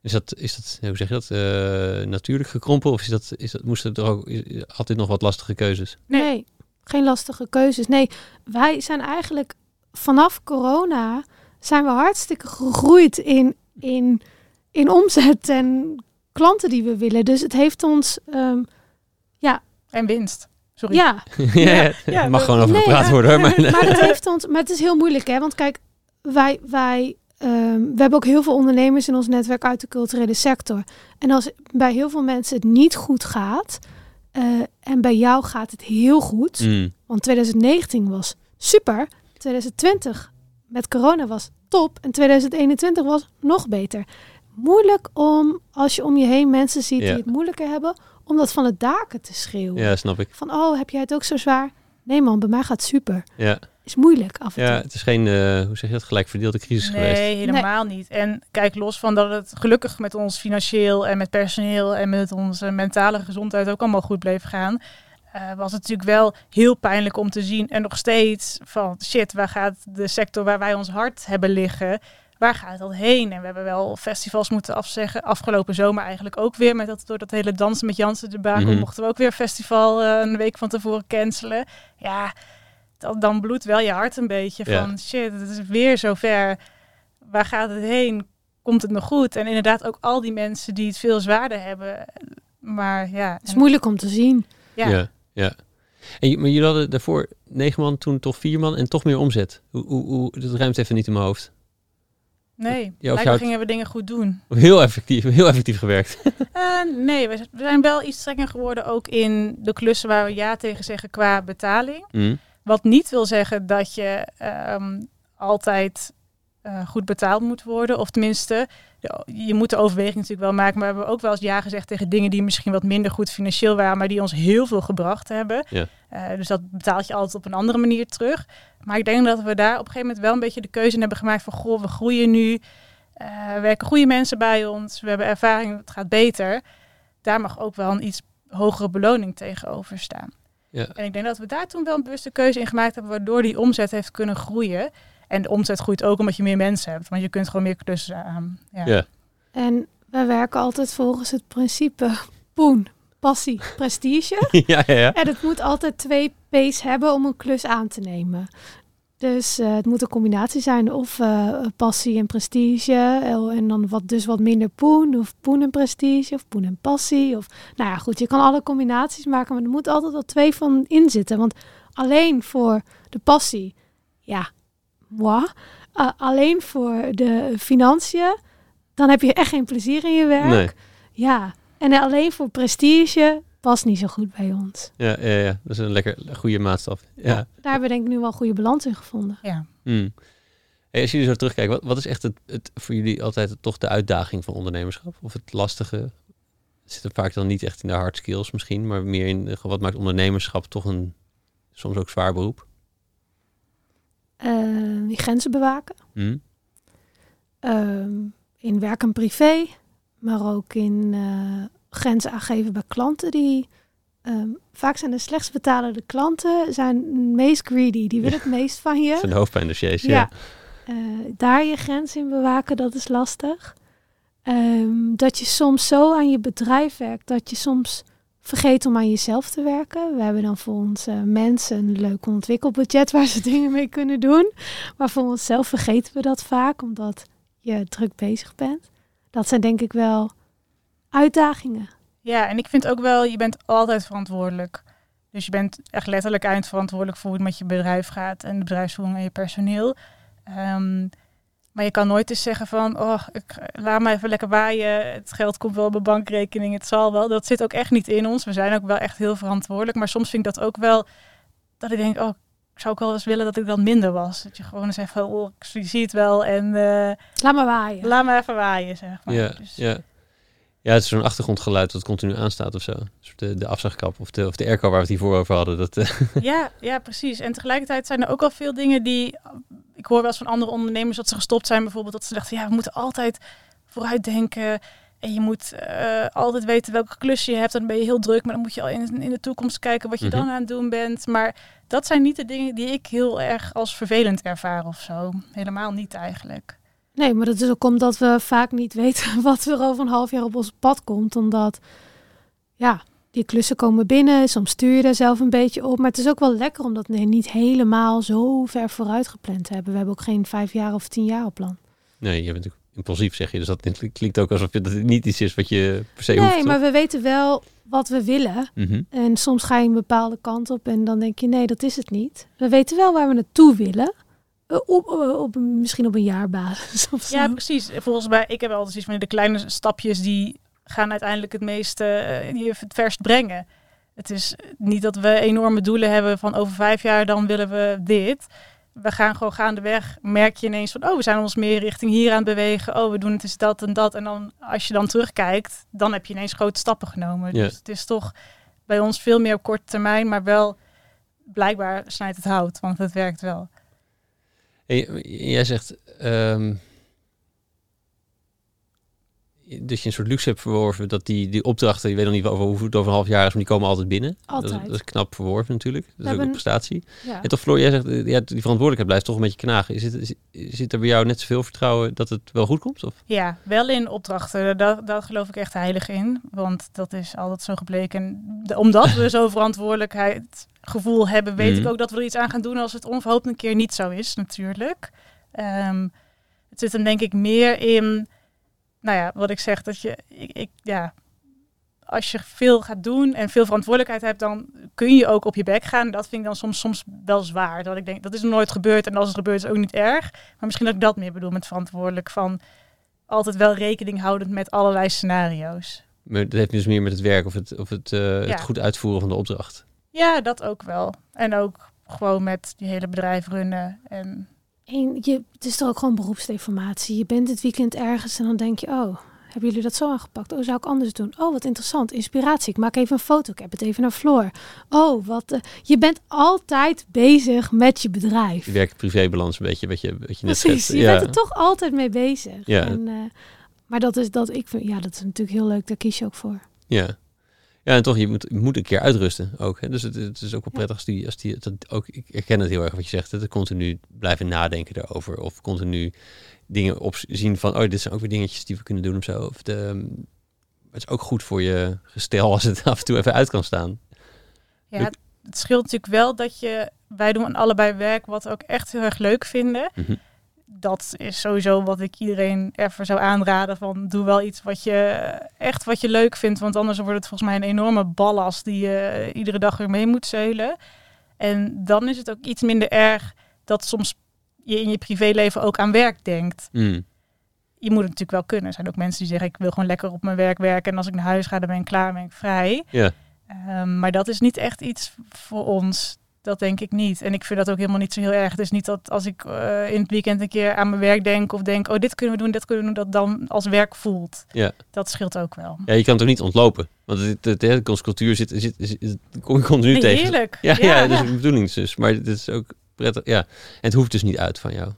Is dat, is dat hoe zeg je dat, eh, natuurlijk gekrompen? Of is dat, is dat, moesten er ook is- altijd nog wat lastige keuzes? Nee. Geen lastige keuzes. Nee, wij zijn eigenlijk vanaf corona zijn we hartstikke gegroeid in, in, in omzet en klanten die we willen. Dus het heeft ons, ehm, En winst. Sorry. ja, ja, ja, ja, mag gewoon over Nee, gepraat ja. worden. Maar, maar het heeft ons, maar het is heel moeilijk hè, want kijk, wij, wij ehm, we hebben ook heel veel ondernemers in ons netwerk uit de culturele sector. En als bij heel veel mensen het niet goed gaat, eh, en bij jou gaat het heel goed, Mm. want 2019 was super, 2020 met corona was top en 2021 was nog beter. Moeilijk om, als je om je heen mensen ziet die het moeilijker hebben, om dat van het daken te schreeuwen. Ja, snap ik. Van, oh, heb jij het ook zo zwaar? Nee man, bij mij gaat het super. Ja, Is moeilijk af en ja toe. het is geen, eh, hoe zeg je dat, gelijk verdeelde crisis Nee, geweest. helemaal niet. En kijk, los van dat het gelukkig met ons financieel en met personeel en met onze mentale gezondheid ook allemaal goed bleef gaan, eh, was het natuurlijk wel heel pijnlijk om te zien. En nog steeds van shit, waar gaat de sector waar wij ons hart hebben liggen, waar gaat dat heen? En we hebben wel festivals moeten afzeggen. Afgelopen zomer eigenlijk ook weer. Met dat, door dat hele dansen met Jansen de Bakel Mhm. mochten we ook weer festival eh, een week van tevoren cancelen. Ja, dan, dan bloedt wel je hart een beetje Ja. van shit, het is weer zover. Waar gaat het heen? Komt het nog goed? En inderdaad ook al die mensen die het veel zwaarder hebben. Maar ja, Het is en- moeilijk om te zien. ja. Ja, ja. En, je- maar jullie hadden daarvoor negen man, toen toch vier man en toch meer omzet. Hoe, hoe, hoe, dat ruimt even niet in mijn hoofd. nee, Ja, blijkbaar gingen we dingen goed doen. Heel effectief, heel effectief gewerkt. Eh, nee, we, we zijn wel iets strenger geworden ook in de klussen waar we ja tegen zeggen qua betaling. Mm. Wat niet wil zeggen dat je ehm, altijd eh, goed betaald moet worden. Of tenminste, je moet de overweging natuurlijk wel maken. Maar we hebben ook wel eens ja gezegd tegen dingen die misschien wat minder goed financieel waren, maar die ons heel veel gebracht hebben. Ja. Eh, dus dat betaalt je altijd op een andere manier terug. Maar ik denk dat we daar op een gegeven moment wel een beetje de keuze in hebben gemaakt van goh, we groeien nu. eh, er werken goede mensen bij ons. We hebben ervaring, het gaat beter. Daar mag ook wel een iets hogere beloning tegenover staan. Ja. En ik denk dat we daar toen wel een bewuste keuze in gemaakt hebben, waardoor die omzet heeft kunnen groeien. En de omzet groeit ook omdat je meer mensen hebt, want je kunt gewoon meer klussen aan. Ja. Ja. En wij werken altijd volgens het principe poen, passie, prestige. ja, ja, ja. En het moet altijd twee P's hebben om een klus aan te nemen. Dus eh, het moet een combinatie zijn of eh, passie en prestige. eh, En dan wat, dus wat minder poen. Of poen en prestige. Of poen en passie. Of, nou ja, goed. Je kan alle combinaties maken. Maar er moet altijd wel twee van in zitten. Want alleen voor de passie. Ja, moi. Alleen voor de financiën. Dan heb je echt geen plezier in je werk. Nee. Ja. En alleen voor prestige past niet zo goed bij ons. Ja, ja, ja, dat is een lekker goede maatstaf. Ja. Daar hebben we denk ik nu wel een goede balans in gevonden. Ja. Mm. Hey, als jullie zo terugkijken, wat, wat is echt het, het, voor jullie altijd toch de uitdaging van ondernemerschap? Of het lastige? Zit er vaak dan niet echt in de hard skills misschien, maar meer in de, wat maakt ondernemerschap toch een soms ook zwaar beroep? Eh, die grenzen bewaken. Mm. Ehm, in werk en privé. Maar ook in eh, grenzen aangeven bij klanten die... ehm, vaak zijn de slechtst betalende klanten zijn het meest greedy. Die willen het meest van je. Zijn hoofdpijndossiers, ja. Ja. Eh, daar je grens in bewaken, dat is lastig. Ehm, dat je soms zo aan je bedrijf werkt, dat je soms vergeet om aan jezelf te werken. We hebben dan voor onze mensen een leuk ontwikkelbudget waar ze dingen mee kunnen doen. Maar voor onszelf vergeten we dat vaak, omdat je druk bezig bent. Dat zijn denk ik wel uitdagingen. ja, en ik vind ook wel, je bent altijd verantwoordelijk. Dus je bent echt letterlijk eindverantwoordelijk voor hoe het met je bedrijf gaat en de bedrijfsvoering en je personeel. Ehm, maar je kan nooit eens zeggen van, oh, ik, laat me even lekker waaien. Het geld komt wel op mijn bankrekening, het zal wel. Dat zit ook echt niet in ons. We zijn ook wel echt heel verantwoordelijk. Maar soms vind ik dat ook wel, dat ik denk, oh, ik zou ook wel eens willen dat ik dan minder was. Dat je gewoon eens even, oh, ik zie het wel en eh, Laat maar waaien. laat me even waaien, zeg maar. Ja, Dus- ja. Ja, het is zo'n achtergrondgeluid dat continu aanstaat of zo. De, de afzagkap of de, of de airco waar we het hiervoor over hadden. Dat, eh, Ja, ja, precies. En tegelijkertijd zijn er ook al veel dingen die. Ik hoor wel eens van andere ondernemers dat ze gestopt zijn, bijvoorbeeld dat ze dachten: ja, we moeten altijd vooruitdenken. En je moet eh, altijd weten welke klus je hebt. Dan ben je heel druk, maar dan moet je al in, in de toekomst kijken wat je Mhm. dan aan het doen bent. Maar dat zijn niet de dingen die ik heel erg als vervelend ervaar of zo. Helemaal niet eigenlijk. Nee, maar dat is ook omdat we vaak niet weten wat er over een half jaar op ons pad komt. Omdat, ja, die klussen komen binnen. Soms stuur je er zelf een beetje op. Maar het is ook wel lekker omdat we niet helemaal zo ver vooruit gepland hebben. We hebben ook geen vijf jaar of tien jaar plan. nee, je bent natuurlijk impulsief, zeg je. Dus dat klinkt ook alsof het niet iets is wat je per se hoeft. Nee, maar we weten wel wat we willen. Mhm. En soms ga je een bepaalde kant op en dan denk je, nee, dat is het niet. We weten wel waar we naartoe willen. Eh, op, eh, op, misschien op een jaarbasis of zo. Ja, precies. Volgens mij, ik heb altijd zoiets van de kleine stapjes die gaan uiteindelijk het meeste eh, die het verst brengen. Het is niet dat we enorme doelen hebben van over vijf jaar dan willen we dit. We gaan gewoon gaandeweg, merk je ineens van, oh, we zijn ons meer richting hier aan het bewegen. Oh, we doen het eens dat en dat. En dan, als je dan terugkijkt, dan heb je ineens grote stappen genomen. Ja. Dus het is toch bij ons veel meer op korte termijn, maar wel blijkbaar snijdt het hout, want het werkt wel. Jij zegt ehm, dat je een soort luxe hebt verworven, dat die, die opdrachten, je weet nog niet over hoe het over een half jaar is, maar die komen altijd binnen. Dat, Altijd. dat is knap verworven natuurlijk. Dat is ook een prestatie. Ja. En toch, Floor, jij zegt, eh, ja, die verantwoordelijkheid blijft toch een beetje knagen. Is het, is, zit er bij jou net zoveel vertrouwen dat het wel goed komt? Of? Ja, wel in opdrachten. Daar, daar geloof ik echt heilig in. Want dat is altijd zo gebleken. Omdat we zo'n verantwoordelijkheidsgevoel hebben, weet Mhm. ik ook dat we er iets aan gaan doen als het onverhoopt een keer niet zo is, natuurlijk. Ehm, het zit hem denk ik meer in, nou ja, wat ik zeg, dat je, ik, ik, ja, als je veel gaat doen en veel verantwoordelijkheid hebt, dan kun je ook op je bek gaan. Dat vind ik dan soms, soms wel zwaar. Dat ik denk, dat is nog nooit gebeurd en als het gebeurt is het ook niet erg. Maar misschien dat ik dat meer bedoel met verantwoordelijk van altijd wel rekening houdend met allerlei scenario's. Maar dat heeft dus meer met het werk of het, of het, eh, Ja. het goed uitvoeren van de opdracht. Ja, dat ook wel. En ook gewoon met die hele bedrijf runnen. En En je, het is toch ook gewoon beroepsdeformatie. Je bent het weekend ergens en dan denk je, oh, hebben jullie dat zo aangepakt? Oh, zou ik anders doen? Oh, wat interessant. Inspiratie. Ik maak even een foto. Ik heb het even naar Floor. Oh, wat. eh, je bent altijd bezig met je bedrijf. Je werk-privébalans een beetje, wat je, wat je net Precies. Je ja. bent er toch altijd mee bezig. Ja. En, eh, maar dat is dat ik vind, ja, dat is natuurlijk heel leuk. Daar kies je ook voor. Ja. Ja, en toch, je moet, je moet een keer uitrusten ook. Hè? Dus het, het is ook wel prettig als die, als die dat ook, ik herken het heel erg wat je zegt, het continu blijven nadenken daarover. Of continu dingen opzien van, oh, dit zijn ook weer dingetjes die we kunnen doen of zo. Of de, ehm, het is ook goed voor je gestel als het af en toe even uit kan staan. ja, het scheelt natuurlijk wel dat je... Wij doen allebei werk wat we ook echt heel erg leuk vinden. Mhm. Dat is sowieso wat ik iedereen even zou aanraden. Van doe wel iets wat je echt wat je leuk vindt. Want anders wordt het volgens mij een enorme ballast die je eh, iedere dag weer mee moet zeulen. En dan is het ook iets minder erg dat soms je in je privéleven ook aan werk denkt. Mm. je moet het natuurlijk wel kunnen. Er zijn ook mensen die zeggen, ik wil gewoon lekker op mijn werk werken. En als ik naar huis ga, dan ben ik klaar, ben ik vrij. Ja. Ehm, maar dat is niet echt iets voor ons. Dat denk ik niet. En ik vind dat ook helemaal niet zo heel erg. Het is niet dat als ik eh, in het weekend een keer aan mijn werk denk... of denk, oh, dit kunnen we doen, dit kunnen we doen... dat dan als werk voelt. Ja. Dat scheelt ook wel. ja, je kan het ook niet ontlopen. Want het, het, het, onze cultuur zit, zit, zit, zit- kom je continu Nee, tegen. heerlijk. Ja, ja, Ja. dat is de bedoeling dus. Maar het is ook prettig. Ja. En het hoeft dus niet uit van jou.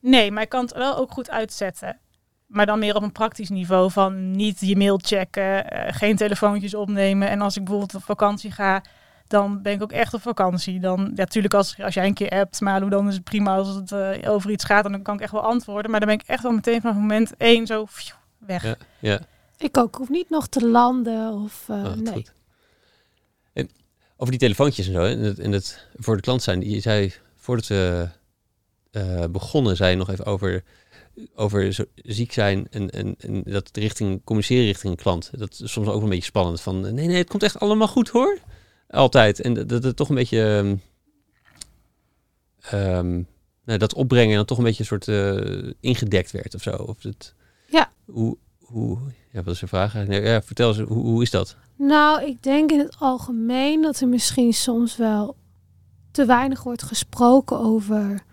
Nee, maar ik kan het wel ook goed uitzetten. Maar dan meer op een praktisch niveau van niet je mail checken, eh, geen telefoontjes opnemen. En als ik bijvoorbeeld op vakantie ga, dan ben ik ook echt op vakantie. Dan, ja, natuurlijk als, als jij een keer appt, maar dan is het prima als het eh, over iets gaat. En dan kan ik echt wel antwoorden. Maar dan ben ik echt wel meteen van moment één zo pfiou, weg. Ja. Ja. Ik ook. Hoef niet nog te landen of eh, Oh, nee. goed. En over die telefoontjes en zo, hè, en het, en het voor de klant zijn. Je zei, voordat we eh, begonnen, zei je nog even over, over zo, ziek zijn en, en, en dat richting, communiceren richting een klant. Dat is soms ook een beetje spannend. Van, nee, nee, het komt echt allemaal goed hoor. Altijd. En dat, het toch een beetje... ehm, ehm, nou, dat opbrengen en dan toch een beetje een soort eh, ingedekt werd of zo. Of het, Ja. Hoe, hoe, ja, wat is de vraag eigenlijk? Ja, vertel eens, hoe, hoe is dat? Nou, ik denk in het algemeen dat er misschien soms wel te weinig wordt gesproken over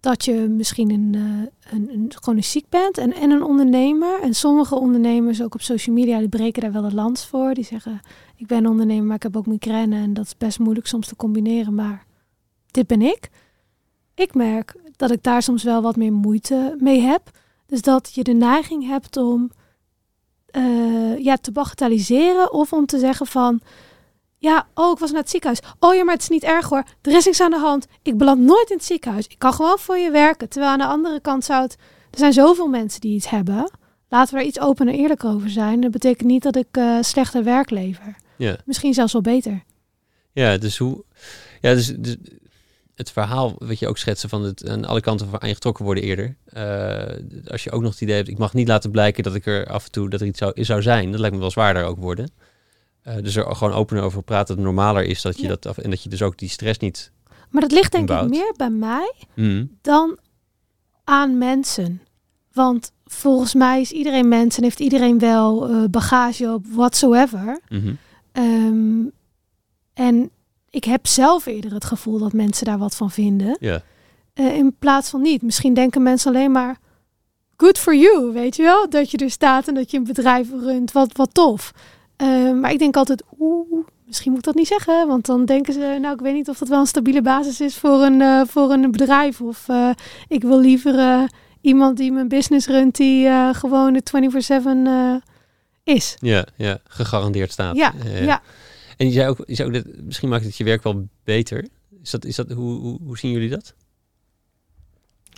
dat je misschien een, eh, een, chronisch ziek bent en, en een ondernemer. En sommige ondernemers, ook op social media, die breken daar wel een lans voor. Die zeggen, ik ben ondernemer, maar ik heb ook migraine en dat is best moeilijk soms te combineren, maar dit ben ik. Ik merk dat ik daar soms wel wat meer moeite mee heb. Dus dat je de neiging hebt om eh, ja, te bagatelliseren of om te zeggen van... Ja, oh, ik was naar het ziekenhuis. Oh ja, maar het is niet erg hoor. Er is niks aan de hand. Ik beland nooit in het ziekenhuis. Ik kan gewoon voor je werken. Terwijl aan de andere kant zou het... Er zijn zoveel mensen die iets hebben. Laten we er iets open en eerlijk over zijn. Dat betekent niet dat ik eh, slechter werk lever. Ja. Misschien zelfs wel beter. Ja, dus hoe. Ja, dus, dus het verhaal wat je ook schetsen van het aan alle kanten aan je getrokken worden eerder. Eh, als je ook nog het idee hebt, ik mag niet laten blijken dat ik er af en toe dat er iets zou, zou zijn. Dat lijkt me wel zwaarder ook worden. Eh, dus er gewoon open over praten dat het normaler is dat je Ja. dat af en dat je dus ook die stress niet. Maar dat ligt denk ik meer bij mij Mhm. dan aan mensen. Want volgens mij is iedereen mens en heeft iedereen wel eh, bagage op whatsoever. Mhm. Ehm, en ik heb zelf eerder het gevoel dat mensen daar wat van vinden. Eh, in plaats van niet. Misschien denken mensen alleen maar good for you, weet je wel? Dat je er staat en dat je een bedrijf runt, wat, wat tof. Eh, maar ik denk altijd, oeh, misschien moet ik dat niet zeggen. Want dan denken ze, nou, ik weet niet of dat wel een stabiele basis is voor een, eh, voor een bedrijf. Of eh, ik wil liever eh, iemand die mijn business runt, die eh, gewoon de 24-7 eh, is. Ja, ja, gegarandeerd staat. Ja, ja. En je zei ook, je zei ook dat misschien maakt het je werk wel beter. Is dat, is dat, hoe, hoe, hoe zien jullie dat?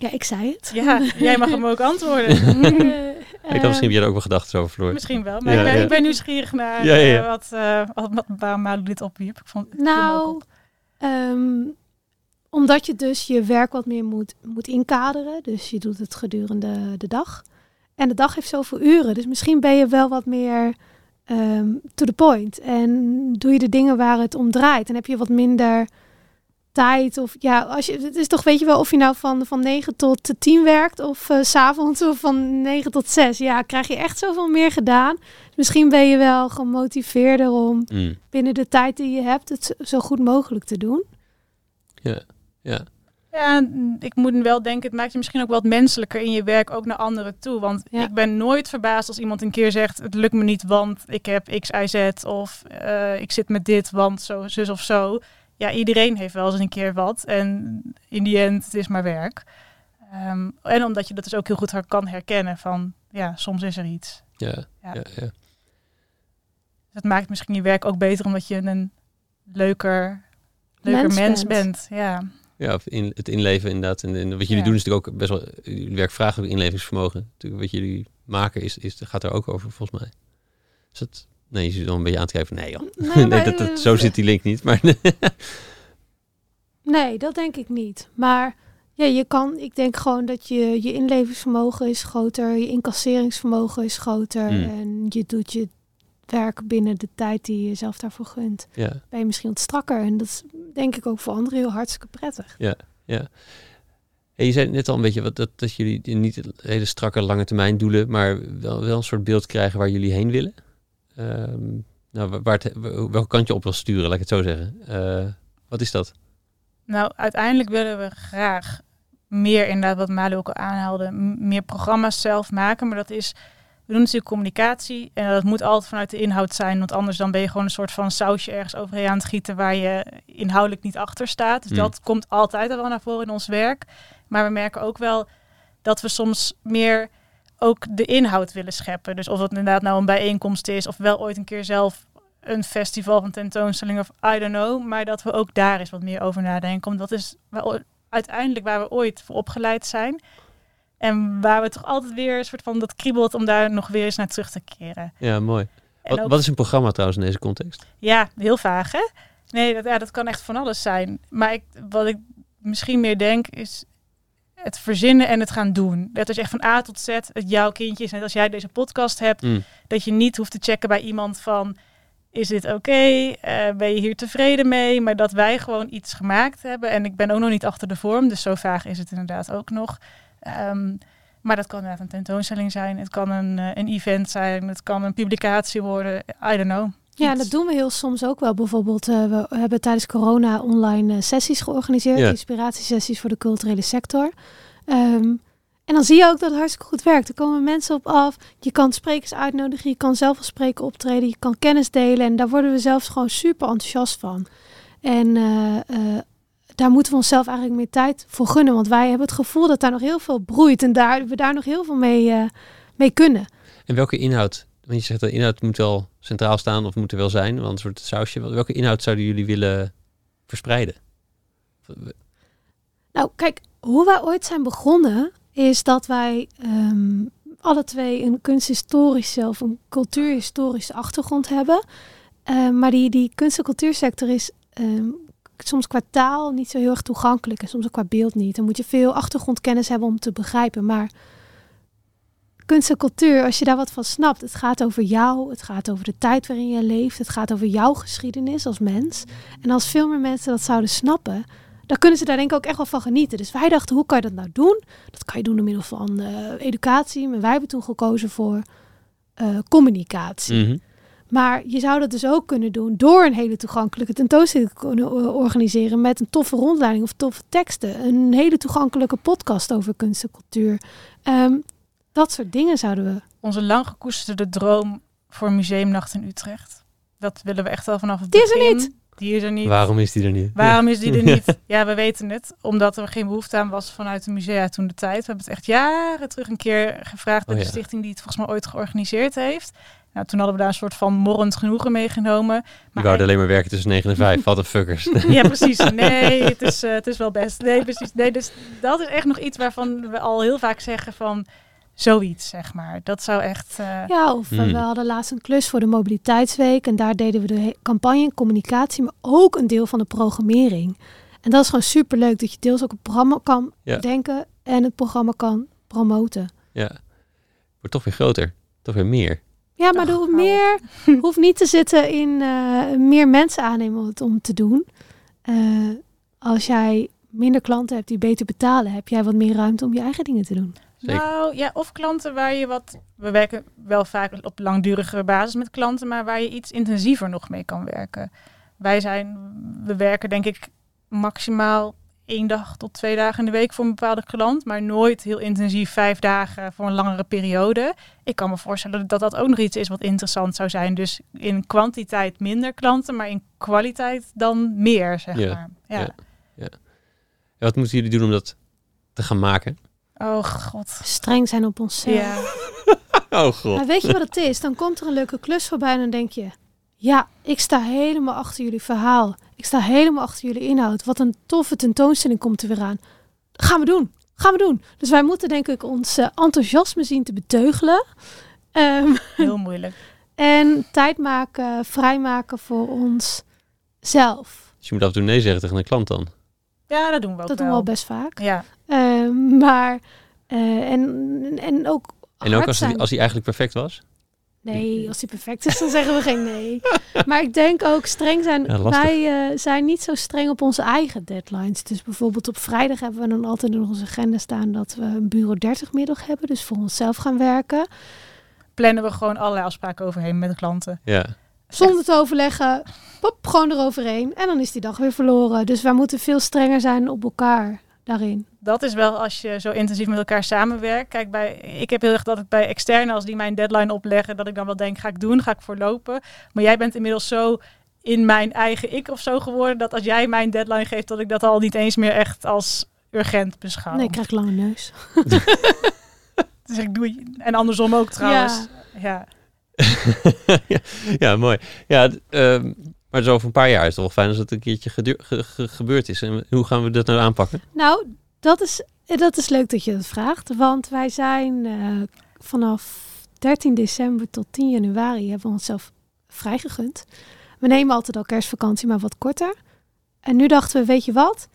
ja, ik zei het. Ja, jij mag hem ook antwoorden. Ik had misschien heb jij er ook wel gedachten over, Floor. Misschien wel, maar Ja, ik, ben, ja. ik ben nieuwsgierig naar Ja, ja, ja. eh, wat, eh, wat, wat, waarom Malu dit opwierp. Ik vond, Nou, ehm, omdat je dus je werk wat meer moet, moet inkaderen. Dus je doet het gedurende de dag. En de dag heeft zoveel uren. Dus misschien ben je wel wat meer ehm, to the point. En doe je de dingen waar het om draait. En heb je wat minder tijd. Of ja, als je, het is toch, weet je wel, of je nou van, van 9 tot 10 werkt. Of eh, s s'avonds of van 9 tot 6. Ja, krijg je echt zoveel meer gedaan. Misschien ben je wel gemotiveerder om Mm. binnen de tijd die je hebt het zo- goed mogelijk te doen. Ja, ja. Ja, ik moet wel denken, het maakt je misschien ook wat menselijker in je werk ook naar anderen toe. Want Ja. ik ben nooit verbaasd als iemand een keer zegt, het lukt me niet, want ik heb X, Y, Z. Of eh, ik zit met dit, want zo, zus of zo. Ja, iedereen heeft wel eens een keer wat. En in die end, het is maar werk. Ehm, en omdat je dat dus ook heel goed kan herkennen van, ja, soms is er iets. Ja, Ja. ja, ja. Dat maakt misschien je werk ook beter omdat je een leuker, leuker Mens mens, bent. bent. Ja. Ja, of in, het inleven inderdaad. En, en wat jullie Ja. doen is natuurlijk ook best wel... Jullie werk vraagt ook inlevingsvermogen. Natuurlijk, wat jullie maken is, is, gaat er ook over, volgens mij. Is dat... Nee, je zit wel een beetje aan te kijken van... Nee, joh. Nee, dat, dat, eh, zo zit die link niet. Maar Nee, dat denk ik niet. Maar ja, je kan, ik denk gewoon dat je, je inlevingsvermogen is groter, je incasseringsvermogen is groter. Mm. En je doet je werk binnen de tijd die je zelf daarvoor gunt. ja, Ben je misschien wat strakker. En dat is denk ik ook voor anderen heel hartstikke prettig. ja. Hey, je zei net al een beetje wat, dat, dat jullie niet hele strakke lange termijn doelen, maar wel, wel een soort beeld krijgen waar jullie heen willen. Ehm, nou, wa- waar het, welke kant je op wil sturen, laat ik het zo zeggen. Eh, wat is dat? Nou, uiteindelijk willen we graag meer, inderdaad, wat Malu ook al aanhaalde, meer programma's zelf maken. Maar dat is, we doen natuurlijk communicatie en dat moet altijd vanuit de inhoud zijn. Want anders dan ben je gewoon een soort van sausje ergens overheen aan het gieten waar je inhoudelijk niet achter staat. Dus Hmm. dat komt altijd al wel naar voren in ons werk. Maar we merken ook wel dat we soms meer ook de inhoud willen scheppen. Dus of het inderdaad nou een bijeenkomst is of wel ooit een keer zelf een festival of een tentoonstelling of I don't know. Maar dat we ook daar eens wat meer over nadenken. Want dat is wel uiteindelijk waar we ooit voor opgeleid zijn. En waar we toch altijd weer een soort van dat kriebelt om daar nog weer eens naar terug te keren. Ja, mooi. Wat, ook- wat is een programma trouwens in deze context? ja, heel vaag hè? Nee, dat, ja, dat kan echt van alles zijn. Maar ik, wat ik misschien meer denk is het verzinnen en het gaan doen. Dat is echt van A tot Z het jouw kindje is. Net als jij deze podcast hebt, Mm. dat je niet hoeft te checken bij iemand van... Is dit oké? Eh, ben je hier tevreden mee? Maar dat wij gewoon iets gemaakt hebben. En ik ben ook nog niet achter de vorm, dus zo vaag is het inderdaad ook nog. Ehm, maar dat kan inderdaad een tentoonstelling zijn. Het kan een, eh, een event zijn. Het kan een publicatie worden. I don't know. Ja, dat doen we heel soms ook wel. Bijvoorbeeld, eh, we hebben tijdens corona online eh, sessies georganiseerd. Ja. Inspiratiesessies voor de culturele sector. Ehm, en dan zie je ook dat het hartstikke goed werkt. Er komen mensen op af. Je kan sprekers uitnodigen. Je kan zelf als spreker optreden. Je kan kennis delen. En daar worden we zelfs gewoon super enthousiast van. En eh, daar moeten we onszelf eigenlijk meer tijd voor gunnen. Want wij hebben het gevoel dat daar nog heel veel broeit. En daar, we daar nog heel veel mee, mee kunnen. En welke inhoud? Want je zegt dat inhoud moet wel centraal staan of moet er wel zijn, want een soort sausje. Welke inhoud zouden jullie willen verspreiden? Nou, kijk, hoe wij ooit zijn begonnen, is dat wij ehm, alle twee een kunsthistorische of een cultuurhistorische achtergrond hebben. Ehm, maar die, die kunst- en cultuursector is ehm, soms qua taal niet zo heel erg toegankelijk en soms ook qua beeld niet. Dan moet je veel achtergrondkennis hebben om te begrijpen. Maar kunst en cultuur, als je daar wat van snapt, het gaat over jou, het gaat over de tijd waarin je leeft, het gaat over jouw geschiedenis als mens. En als veel meer mensen dat zouden snappen, dan kunnen ze daar denk ik ook echt wel van genieten. Dus wij dachten, hoe kan je dat nou doen? Dat kan je doen door middel van eh, educatie. Maar wij hebben toen gekozen voor eh, communicatie. Mhm. Maar je zou dat dus ook kunnen doen door een hele toegankelijke tentoonstelling te kunnen organiseren met een toffe rondleiding of toffe teksten. Een hele toegankelijke podcast over kunst en cultuur. Ehm, dat soort dingen zouden we. Onze lang gekoesterde droom voor museumnacht in Utrecht. Dat willen we echt al vanaf het Die is er begin. niet. Die is er niet. Waarom is die er niet? Waarom is die er niet? Ja, we weten het. Omdat er geen behoefte aan was vanuit de musea toen de tijd. We hebben het echt jaren terug een keer gevraagd bij Oh de ja. stichting die het volgens mij ooit georganiseerd heeft. Nou, toen hadden we daar een soort van morrend genoegen meegenomen. Die Maar wouden alleen maar werken tussen 9 en 5. Wat een fuckers. Ja, precies. Nee, het is, eh, het is wel best. Nee, precies. Nee, dus dat is echt nog iets waarvan we al heel vaak zeggen van zoiets, zeg maar. Dat zou echt... eh, Ja, of eh, Hmm. we hadden laatst een klus voor de mobiliteitsweek. En daar deden we de campagne en communicatie, maar ook een deel van de programmering. En dat is gewoon super leuk dat je deels ook een programma kan Ja. bedenken en het programma kan promoten. ja. Wordt toch weer groter. Toch weer meer. Ja, maar Ach, er hoeft, meer, hoeft niet te zitten in eh, meer mensen aannemen om het om te doen. Eh, als jij minder klanten hebt die beter betalen, heb jij wat meer ruimte om je eigen dingen te doen. Zeker. Nou ja, of klanten waar je wat. We werken wel vaak op langdurige basis met klanten, maar waar je iets intensiever nog mee kan werken. Wij zijn, we werken denk ik maximaal één dag tot twee dagen in de week voor een bepaalde klant, maar nooit heel intensief vijf dagen voor een langere periode. Ik kan me voorstellen dat dat ook nog iets is wat interessant zou zijn. Dus in kwantiteit minder klanten, maar in kwaliteit dan meer, zeg Ja, maar. Ja. ja. Ja, wat moeten jullie doen om dat te gaan maken? Oh god. Streng zijn op onszelf. Ja. Oh god. Maar weet je wat het is? Dan komt er een leuke klus voorbij en dan denk je... Ja, ik sta helemaal achter jullie verhaal. Ik sta helemaal achter jullie inhoud. Wat een toffe tentoonstelling komt er weer aan. Gaan we doen. Gaan we doen. Dus wij moeten denk ik ons eh, enthousiasme zien te beteugelen. Ehm, Heel moeilijk. en tijd maken, vrijmaken voor onszelf. Dus je moet af en toe nee zeggen tegen een klant dan. Ja, dat doen we ook Dat doen we wel. al best vaak. Ja. Ehm, maar... eh, en, en ook En ook als hij, als hij eigenlijk perfect was. Nee, als die perfect is, dan zeggen we geen nee. Maar ik denk ook streng zijn. Ja, wij eh, zijn niet zo streng op onze eigen deadlines. Dus bijvoorbeeld op vrijdag hebben we dan altijd in onze agenda staan dat we een bureau 30 middag hebben. Dus voor onszelf gaan werken. Plannen we gewoon allerlei afspraken overheen met de klanten. Ja. Zonder te overleggen. Pop, gewoon eroverheen. En dan is die dag weer verloren. Dus wij moeten veel strenger zijn op elkaar daarin. Dat is wel als je zo intensief met elkaar samenwerkt. Kijk, bij, ik heb heel erg dat ik bij externe, als die mijn deadline opleggen, dat ik dan wel denk, ga ik doen, ga ik voorlopen. Maar jij bent inmiddels zo in mijn eigen ik of zo geworden, dat als jij mijn deadline geeft, dat ik dat al niet eens meer echt als urgent beschouw. Nee, ik krijg lange neus. Dus ik doe en andersom ook trouwens. Ja. ja, ja, mooi. Ja, ehm, maar zo over een paar jaar is het wel fijn als het een keertje ge- gebeurd is. En hoe gaan we dat nou aanpakken? Nou, dat is, dat is leuk dat je dat vraagt. Want wij zijn eh, vanaf 13 december tot 10 januari hebben we onszelf vrijgegund. We nemen altijd al kerstvakantie, maar wat korter. En nu dachten we, weet je wat?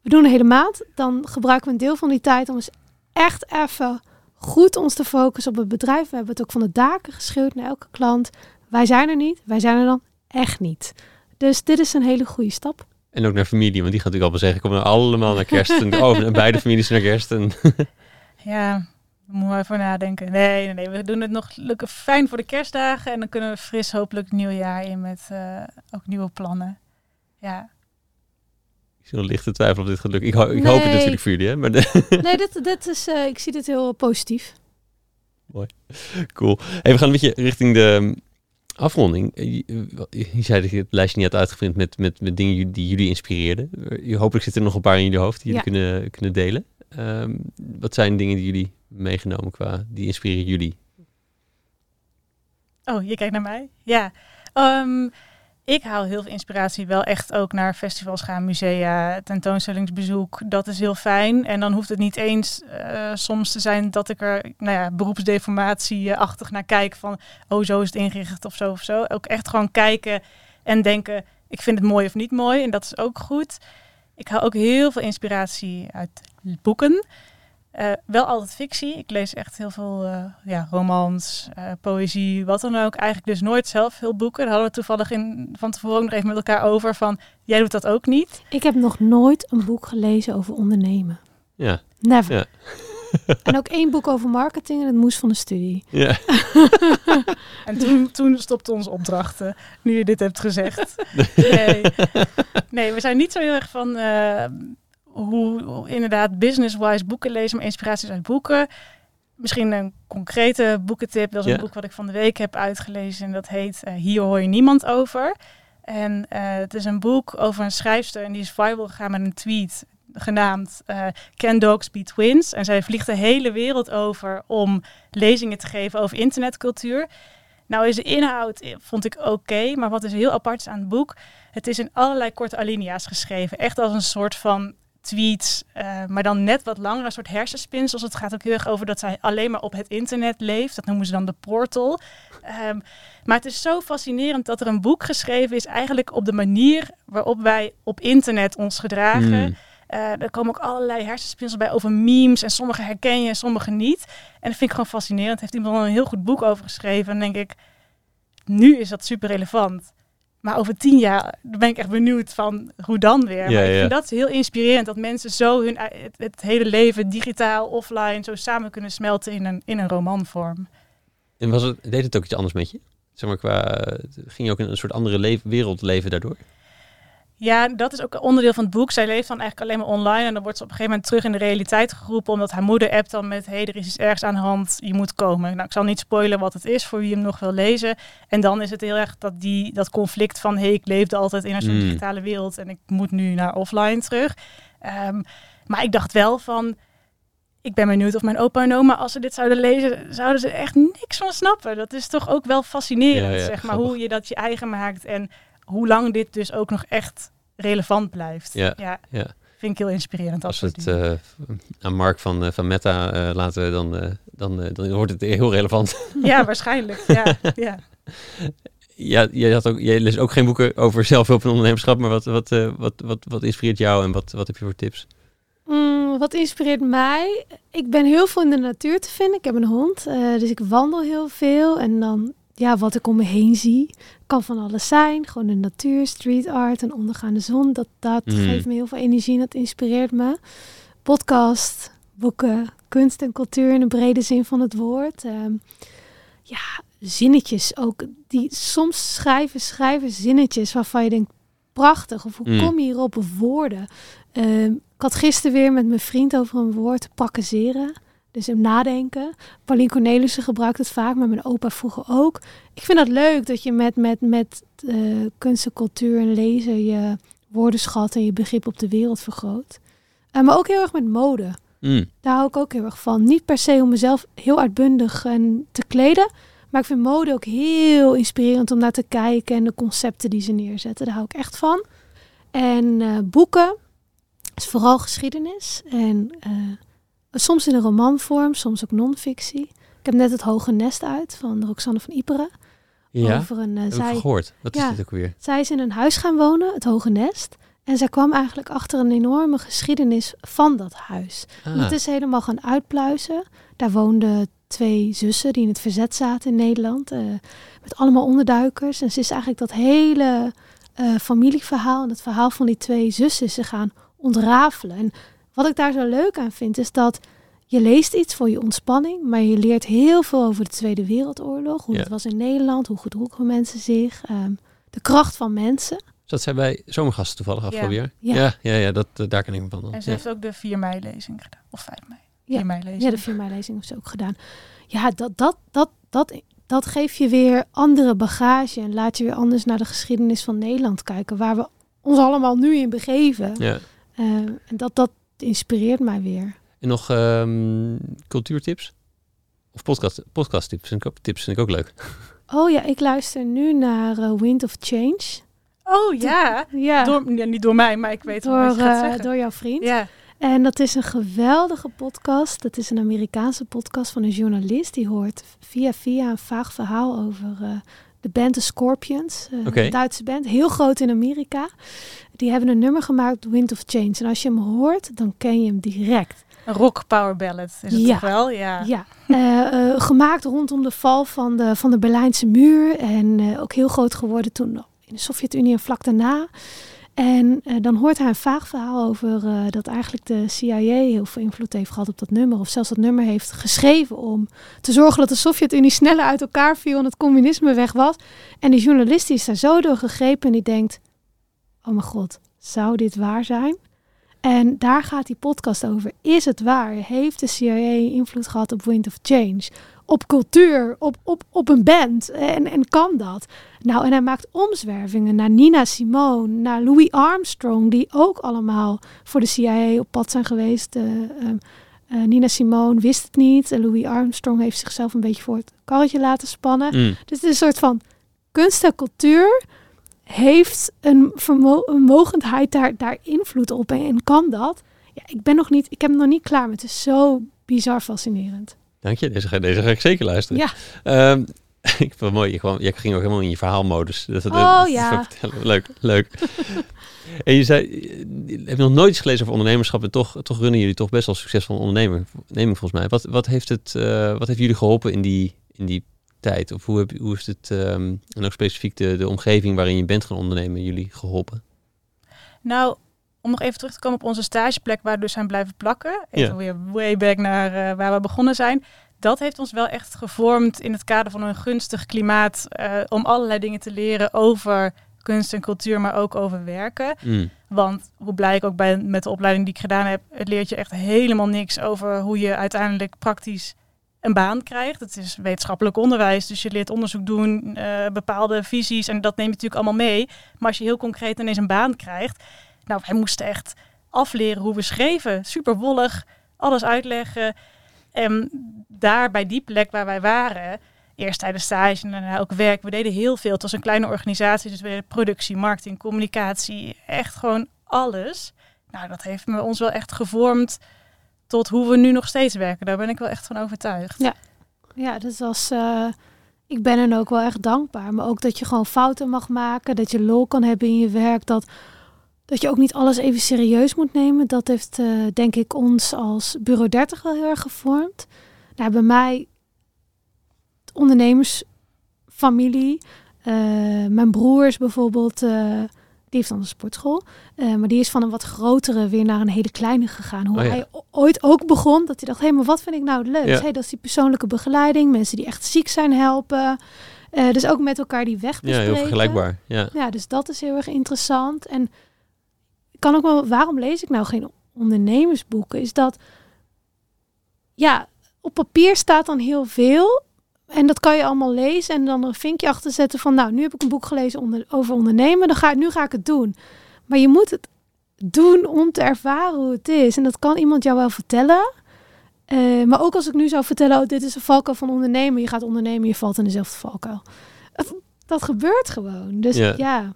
We doen een hele maand. Dan gebruiken we een deel van die tijd om eens echt even goed ons te focussen op het bedrijf. We hebben het ook van de daken geschreeuwd naar elke klant. Wij zijn er niet. Wij zijn er dan echt niet. Dus dit is een hele goede stap. En ook naar familie, want die gaat natuurlijk allemaal zeggen, kom nou allemaal naar kerst. En, oh, en beide families naar kerst. En, Ja, daar moeten we even nadenken. Nee, nee, nee, we doen het nog fijn voor de kerstdagen. En dan kunnen we fris hopelijk het nieuwe jaar in met eh, ook nieuwe plannen. Ja, ik zie nog lichte twijfel of dit gaat lukken. Ik, ho- ik hoop het natuurlijk voor jullie, hè. Maar de- Nee, dit, dit is, eh, ik zie dit heel positief. cool. Hey, we gaan een beetje richting de afronding. Eh, Je, je zei dat je het lijstje niet had uitgeprint met, met, met dingen die jullie inspireerden. Eh, Hopelijk zitten er nog een paar in jullie hoofd die jullie kunnen, kunnen delen. Ehm, wat zijn dingen die jullie meegenomen qua, die inspireren jullie? Oh, je kijkt naar mij? Ja. Ehm, ik haal heel veel inspiratie wel echt ook naar festivals gaan, musea, tentoonstellingsbezoek. Dat is heel fijn. En dan hoeft het niet eens eh, soms te zijn dat ik er nou ja, beroepsdeformatie-achtig naar kijk van oh, zo is het ingericht of zo of zo. Ook echt gewoon kijken en denken, ik vind het mooi of niet mooi. En dat is ook goed. Ik haal ook heel veel inspiratie uit boeken. Eh, wel altijd fictie. Ik lees echt heel veel uh, ja, romans, uh, poëzie, wat dan ook. Eigenlijk dus nooit zelf veel boeken. Daar hadden we toevallig in, van tevoren nog even met elkaar over van... jij doet dat ook niet. Ik heb nog nooit een boek gelezen over ondernemen. Ja. Never. Ja. en ook één boek over marketing en het moest van de studie. Ja. en toen, toen stopte onze opdrachten, nu je dit hebt gezegd. Nee, nee we zijn niet zo heel erg van hoe, inderdaad business-wise boeken lezen, maar inspiraties uit boeken. Misschien een concrete boekentip. Dat is een boek wat ik van de week heb uitgelezen. En dat heet uh, Hier hoor je niemand over. En uh, het is een boek over een schrijfster en die is viral gegaan met een tweet genaamd uh, Can Dogs Be Twins? En zij vliegt de hele wereld over om lezingen te geven over internetcultuur. Nou is de inhoud, eh, vond ik oké, maar wat is heel apart is aan het boek, het is in allerlei korte alinea's geschreven. Echt als een soort van tweets, uh, maar dan net wat langer, een soort hersenspinsels. Het gaat ook heel erg over dat zij alleen maar op het internet leeft. Dat noemen ze dan de portal. Um, maar het is zo fascinerend dat er een boek geschreven is, eigenlijk op de manier waarop wij op internet ons gedragen. Mm. Uh, er komen ook allerlei hersenspinsels bij over memes. En sommige herken je en sommige niet. En dat vind ik gewoon fascinerend. Heeft iemand al een heel goed boek over geschreven. En denk ik, nu is dat super relevant. Maar over tien jaar ben ik echt benieuwd van hoe dan weer. Ja, maar ik ja. vind dat heel inspirerend. Dat mensen zo hun, het, het, hele leven digitaal, offline, zo samen kunnen smelten in een, in een romanvorm. En was het, deed het ook iets anders met je? Zeg maar qua, ging je ook in een soort andere wereld leven daardoor? Ja, dat is ook onderdeel van het boek. Zij leeft dan eigenlijk alleen maar online. En dan wordt ze op een gegeven moment terug in de realiteit geroepen. Omdat haar moeder appt dan met... hé, hey, er is iets ergs aan de hand, je moet komen. Nou, ik zal niet spoilen wat het is voor wie hem nog wil lezen. En dan is het heel erg dat, die, dat conflict van... hé, hey, ik leefde altijd in een soort Mm. digitale wereld... en ik moet nu naar offline terug. Ehm, maar ik dacht wel van... Ik ben benieuwd of mijn opa en oma, als ze dit zouden lezen... zouden ze echt niks van snappen. Dat is toch ook wel fascinerend, Ja, ja, zeg maar. grappig. Hoe je dat je eigen maakt en hoe lang dit dus ook nog echt relevant blijft. Ja, ja. ja. Vind ik heel inspirerend. Als we het eh, aan Mark van, eh, van Meta eh, laten, dan, eh, dan, dan wordt het heel relevant. Ja, waarschijnlijk. Ja, ja. ja, jij, had ook, jij leest ook geen boeken over zelfhulp en ondernemerschap, maar wat, wat, eh, wat, wat, wat inspireert jou en wat, wat heb je voor tips? Mm, wat inspireert mij? Ik ben heel veel in de natuur te vinden. Ik heb een hond, eh, dus ik wandel heel veel. En dan, ja, wat ik om me heen zie, kan van alles zijn. Gewoon de natuur, street art, een ondergaande zon. Dat, dat Mhm. geeft me heel veel energie en dat inspireert me. Podcast, boeken, kunst en cultuur in de brede zin van het woord. Ehm, ja, zinnetjes ook. Die soms schrijven, schrijven zinnetjes waarvan je denkt, prachtig. Of hoe Mm. kom je hierop of woorden? Ehm, ik had gisteren weer met mijn vriend over een woord pakkazeren. Dus hem nadenken. Paulien Cornelissen gebruikt het vaak, maar mijn opa vroeger ook. Ik vind dat leuk dat je met, met, met eh, kunst en cultuur en lezen je woordenschat en je begrip op de wereld vergroot. Eh, maar ook heel erg met mode. Mm. Daar hou ik ook heel erg van. Niet per se om mezelf heel uitbundig en te kleden. Maar ik vind mode ook heel inspirerend om naar te kijken. En de concepten die ze neerzetten. Daar hou ik echt van. En eh, boeken is vooral geschiedenis. En soms in een romanvorm, soms ook non-fictie. Ik heb net het Hoge Nest uit van Roxanne van Iperen. Ja, Over een, eh, heb ik zij, gehoord. Wat is dit ook weer? zij is in een huis gaan wonen, het Hoge Nest. En zij kwam eigenlijk achter een enorme geschiedenis van dat huis. Ah, En Dat is helemaal gaan uitpluizen. Daar woonden twee zussen die in het verzet zaten in Nederland. eh, met allemaal onderduikers. En ze is eigenlijk dat hele eh, familieverhaal en het verhaal van die twee zussen ze gaan ontrafelen. En wat ik daar zo leuk aan vind, is dat je leest iets voor je ontspanning, maar je leert heel veel over de Tweede Wereldoorlog. Hoe Ja. het was in Nederland, hoe gedroegen mensen zich, ehm, de kracht van mensen. Zat zij bij Zomergasten toevallig afgelopen jaar? Ja. ja, ja, ja, dat, eh, daar ken ik me van. Dan. En ze Ja. heeft ook de 4 mei-lezing gedaan. Of 5 mei. Ja. 4 mei-lezing. Ja, de 4 mei-lezing heeft ze ook gedaan. Ja, dat, dat, dat, dat, dat geeft je weer andere bagage en laat je weer anders naar de geschiedenis van Nederland kijken, waar we ons allemaal nu in begeven. Ja. Eh, en dat, dat inspireert mij weer. En nog ehm, cultuurtips? Of podcast, podcasttips vind ik ook, tips vind ik ook leuk. Oh ja, ik luister nu naar eh, Wind of Change. Oh ja. Ja, Door, ja, niet door mij, maar ik weet wel door, wat je gaat eh, zeggen. door jouw vriend. Ja. En dat is een geweldige podcast. Dat is een Amerikaanse podcast van een journalist. Die hoort via via een vaag verhaal over eh, de band The Scorpions. eh, Oké. Een Duitse band, heel groot in Amerika. Die hebben een nummer gemaakt, Wind of Change. En als je hem hoort, dan ken je hem direct. Een rock power ballad is het Ja. toch wel? Ja. Ja, eh, eh, gemaakt rondom de val van de, van de Berlijnse muur. En eh, ook heel groot geworden toen in de Sovjet-Unie en vlak daarna. En eh, dan hoort hij een vaag verhaal over eh, dat eigenlijk de CIA heel veel invloed heeft gehad op dat nummer. Of zelfs dat nummer heeft geschreven om te zorgen dat de Sovjet-Unie sneller uit elkaar viel en het communisme weg was. En die journalist is daar zo door gegrepen en die denkt, oh mijn god, zou dit waar zijn? En daar gaat die podcast over. Is het waar? Heeft de CIA invloed gehad op Wind of Change? Op cultuur, op, op, op een band? En, en kan dat? Nou, en hij maakt omzwervingen naar Nina Simone, naar Louis Armstrong, die ook allemaal voor de CIA op pad zijn geweest. Eh, ehm, eh, Nina Simone wist het niet. En Louis Armstrong heeft zichzelf een beetje voor het karretje laten spannen. Mm. Dus het is een soort van kunst en cultuur heeft een, vermo- een mogendheid daar, daar invloed op en, en kan dat. Ja, ik ben nog niet, ik heb hem nog niet klaar, maar het is zo bizar fascinerend. Dank je, deze ga, deze ga ik zeker luisteren. Ja. Ehm, ik vond het mooi, je, kwam, je ging ook helemaal in je verhaalmodus. Dat, dat- Oh, dat- ja. dat vertellen. Leuk, leuk. en je zei, je hebt nog nooit iets gelezen over ondernemerschap en toch, toch runnen jullie toch best wel succesvol ondernemer, onderneming volgens mij. Wat, wat, heeft het, eh, wat heeft jullie geholpen in die, in die tijd? Of hoe, heb, hoe heeft het, ehm, en ook specifiek de, de omgeving waarin je bent gaan ondernemen, jullie geholpen? Nou, om nog even terug te komen op onze stageplek waar we dus zijn blijven plakken. Even Ja. weer way back naar eh, waar we begonnen zijn. Dat heeft ons wel echt gevormd in het kader van een gunstig klimaat eh, om allerlei dingen te leren over kunst en cultuur, maar ook over werken. Mm. Want hoe blij ik ook ben met de opleiding die ik gedaan heb, het leert je echt helemaal niks over hoe je uiteindelijk praktisch een baan krijgt. Het is wetenschappelijk onderwijs, dus je leert onderzoek doen, eh, bepaalde visies en dat neem je natuurlijk allemaal mee. Maar als je heel concreet ineens een baan krijgt, nou, wij moesten echt afleren hoe we schreven. Super wollig, alles uitleggen. En daar bij die plek waar wij waren, eerst tijdens stage en daarna ook werk, we deden heel veel. Het was een kleine organisatie, dus we deden productie, marketing, communicatie, echt gewoon alles. Nou, dat heeft me ons wel echt gevormd tot hoe we nu nog steeds werken. Daar ben ik wel echt van overtuigd. Ja. Ja, dus als, eh, ik ben hen ook wel echt dankbaar. Maar ook dat je gewoon fouten mag maken, dat je lol kan hebben in je werk, dat, dat je ook niet alles even serieus moet nemen. Dat heeft, eh, denk ik, ons als Bureau 30 wel heel erg gevormd. Nou, bij mij, ondernemersfamilie, eh, mijn broer is bijvoorbeeld, eh, die heeft dan een sportschool, maar die is van een wat grotere weer naar een hele kleine gegaan. Hoe Oh ja. hij ooit ook begon, dat hij dacht, hé, hey, maar wat vind ik nou leukst? Ja. Hey, dat is die persoonlijke begeleiding, mensen die echt ziek zijn helpen. Dus ook met elkaar die weg Ja, bespreken. heel vergelijkbaar. Ja. Ja, dus dat is heel erg interessant. En kan ook wel, waarom lees ik nou geen ondernemersboeken? Is dat, ja, op papier staat dan heel veel. En dat kan je allemaal lezen en dan een vinkje achter zetten van, nou, nu heb ik een boek gelezen onder, over ondernemen, dan ga, ik- nu ga ik het doen. Maar je moet het doen om te ervaren hoe het is. En dat kan iemand jou wel vertellen. Eh, maar ook als ik nu zou vertellen, oh, dit is een valkuil van ondernemen. Je gaat ondernemen, je valt in dezelfde valkuil. Dat, dat gebeurt gewoon. Dus Ja. ja.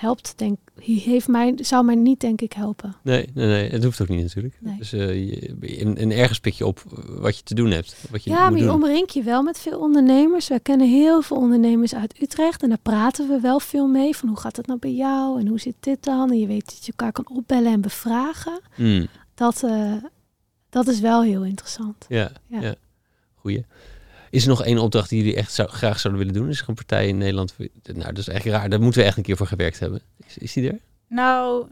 Helpt, denk heeft mij, zou mij niet, denk ik, helpen. Nee, nee, nee, het hoeft ook niet natuurlijk. Nee. Dus eh, je, en, en ergens pik je op wat je te doen hebt. Wat je Ja, maar je doen. omringt je wel met veel ondernemers. Wij kennen heel veel ondernemers uit Utrecht. En daar praten we wel veel mee. Van hoe gaat het nou bij jou? En hoe zit dit dan? En je weet dat je elkaar kan opbellen en bevragen. Mm. Dat, eh, dat is wel heel interessant. Ja, ja. Ja. goeie. Is er nog één opdracht die jullie echt zou, graag zouden willen doen? Is er een partij in Nederland? Nou, dat is echt raar. Daar moeten we echt een keer voor gewerkt hebben. Is, is die er? Nou,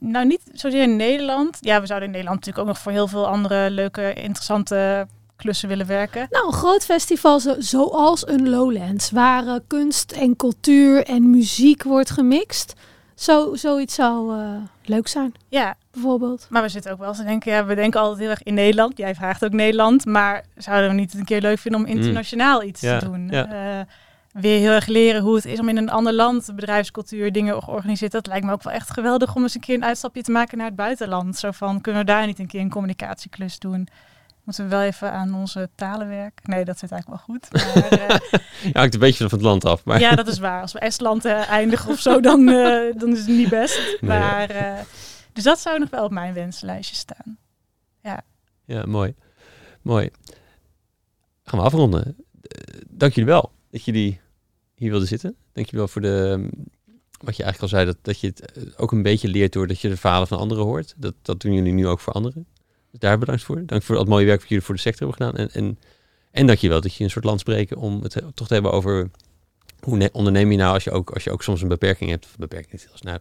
nou, niet zozeer in Nederland. Ja, we zouden in Nederland natuurlijk ook nog voor heel veel andere leuke, interessante klussen willen werken. Nou, een groot festival zo- zoals een Lowlands, waar eh, kunst en cultuur en muziek wordt gemixt. Zo, zoiets zou eh, leuk zijn, Ja, bijvoorbeeld. maar we zitten ook wel eens te denken, ja, we denken altijd heel erg in Nederland. Jij vraagt ook Nederland, maar zouden we niet een keer leuk vinden om internationaal iets Ja, te doen? ja. Eh, weer heel erg leren hoe het is om in een ander land bedrijfscultuur dingen georganiseerd. Dat lijkt me ook wel echt geweldig om eens een keer een uitstapje te maken naar het buitenland. Zo van, kunnen we daar niet een keer een communicatieklus doen? Moeten we wel even aan onze talen werken? Nee, dat zit eigenlijk wel goed. Maar, Ja, hangt een beetje van het land af. Maar ja, dat is waar. Als we Estland eh, eindigen of zo, dan, eh, dan is het niet best. Nee. Maar, dus dat zou nog wel op mijn wenslijstje staan. ja, mooi. Mooi. Gaan we afronden. Dank jullie wel dat jullie hier wilden zitten. Dank jullie wel voor de, wat je eigenlijk al zei, dat, dat je het ook een beetje leert doordat je de verhalen van anderen hoort. Dat, dat doen jullie nu ook voor anderen. Dus daar bedankt voor. Dank voor al het mooie werk wat jullie voor de sector hebben gedaan. En, en, en dat je wel dat je een soort land spreken om het toch te hebben over hoe ne- onderneem je nou als je ook, als je ook soms een beperking hebt. Of beperking snel.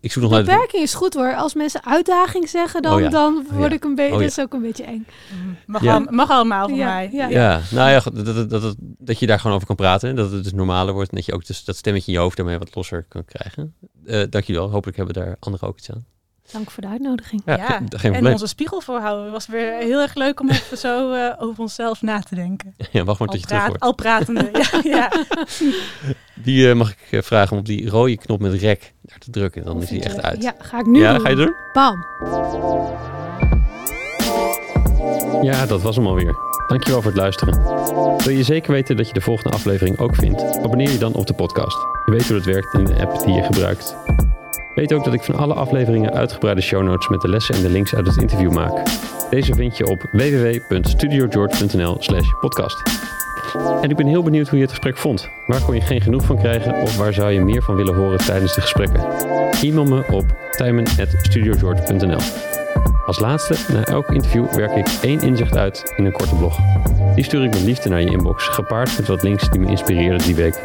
Ik zoek nog Beperking is goed hoor. Als mensen uitdaging zeggen, dan, Oh ja. dan Oh word ja. ik een beetje, Oh ja. dat is ook een beetje eng. Mm, Mag, Ja. al- mag allemaal van Ja, mij. ja. Ja, nou ja, dat, dat, dat, dat, dat je daar gewoon over kan praten. en Dat het dus normaler wordt. En dat je ook dus dat stemmetje in je hoofd daarmee wat losser kan krijgen. Eh dankjewel. Hopelijk hebben daar anderen ook iets aan. Dank voor de uitnodiging. Ja, Ja, geen, geen en onze spiegel voorhouden. Het was weer heel erg leuk om even zo eh, over onszelf na te denken. Ja, wacht maar Al, tot je terug praat, wordt. al pratende. ja, ja. Die eh, mag ik eh, vragen om op die rode knop met rek daar te drukken. Dan is die echt uit. Ja, ga ik nu Ja, doen. ga je doen? Bam. Ja, dat was hem alweer. Dankjewel voor het luisteren. Wil je zeker weten dat je de volgende aflevering ook vindt? Abonneer je dan op de podcast. Je weet hoe het werkt in de app die je gebruikt. Weet ook dat ik van alle afleveringen uitgebreide show notes met de lessen en de links uit het interview maak. Deze vind je op www.studiogeorge.nl slash podcast. En ik ben heel benieuwd hoe je het gesprek vond. Waar kon je geen genoeg van krijgen of waar zou je meer van willen horen tijdens de gesprekken? E-mail me op tijmen.studiogeorge.nl Als laatste, na elk interview werk ik één inzicht uit in een korte blog. Die stuur ik met liefde naar je inbox, gepaard met wat links die me inspireerden die week.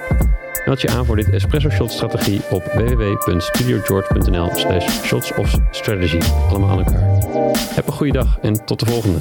Meld je aan voor dit Espresso Shot strategie op www.studiogeorge.nl slash shots of strategy. Allemaal aan elkaar. Heb een goede dag en tot de volgende.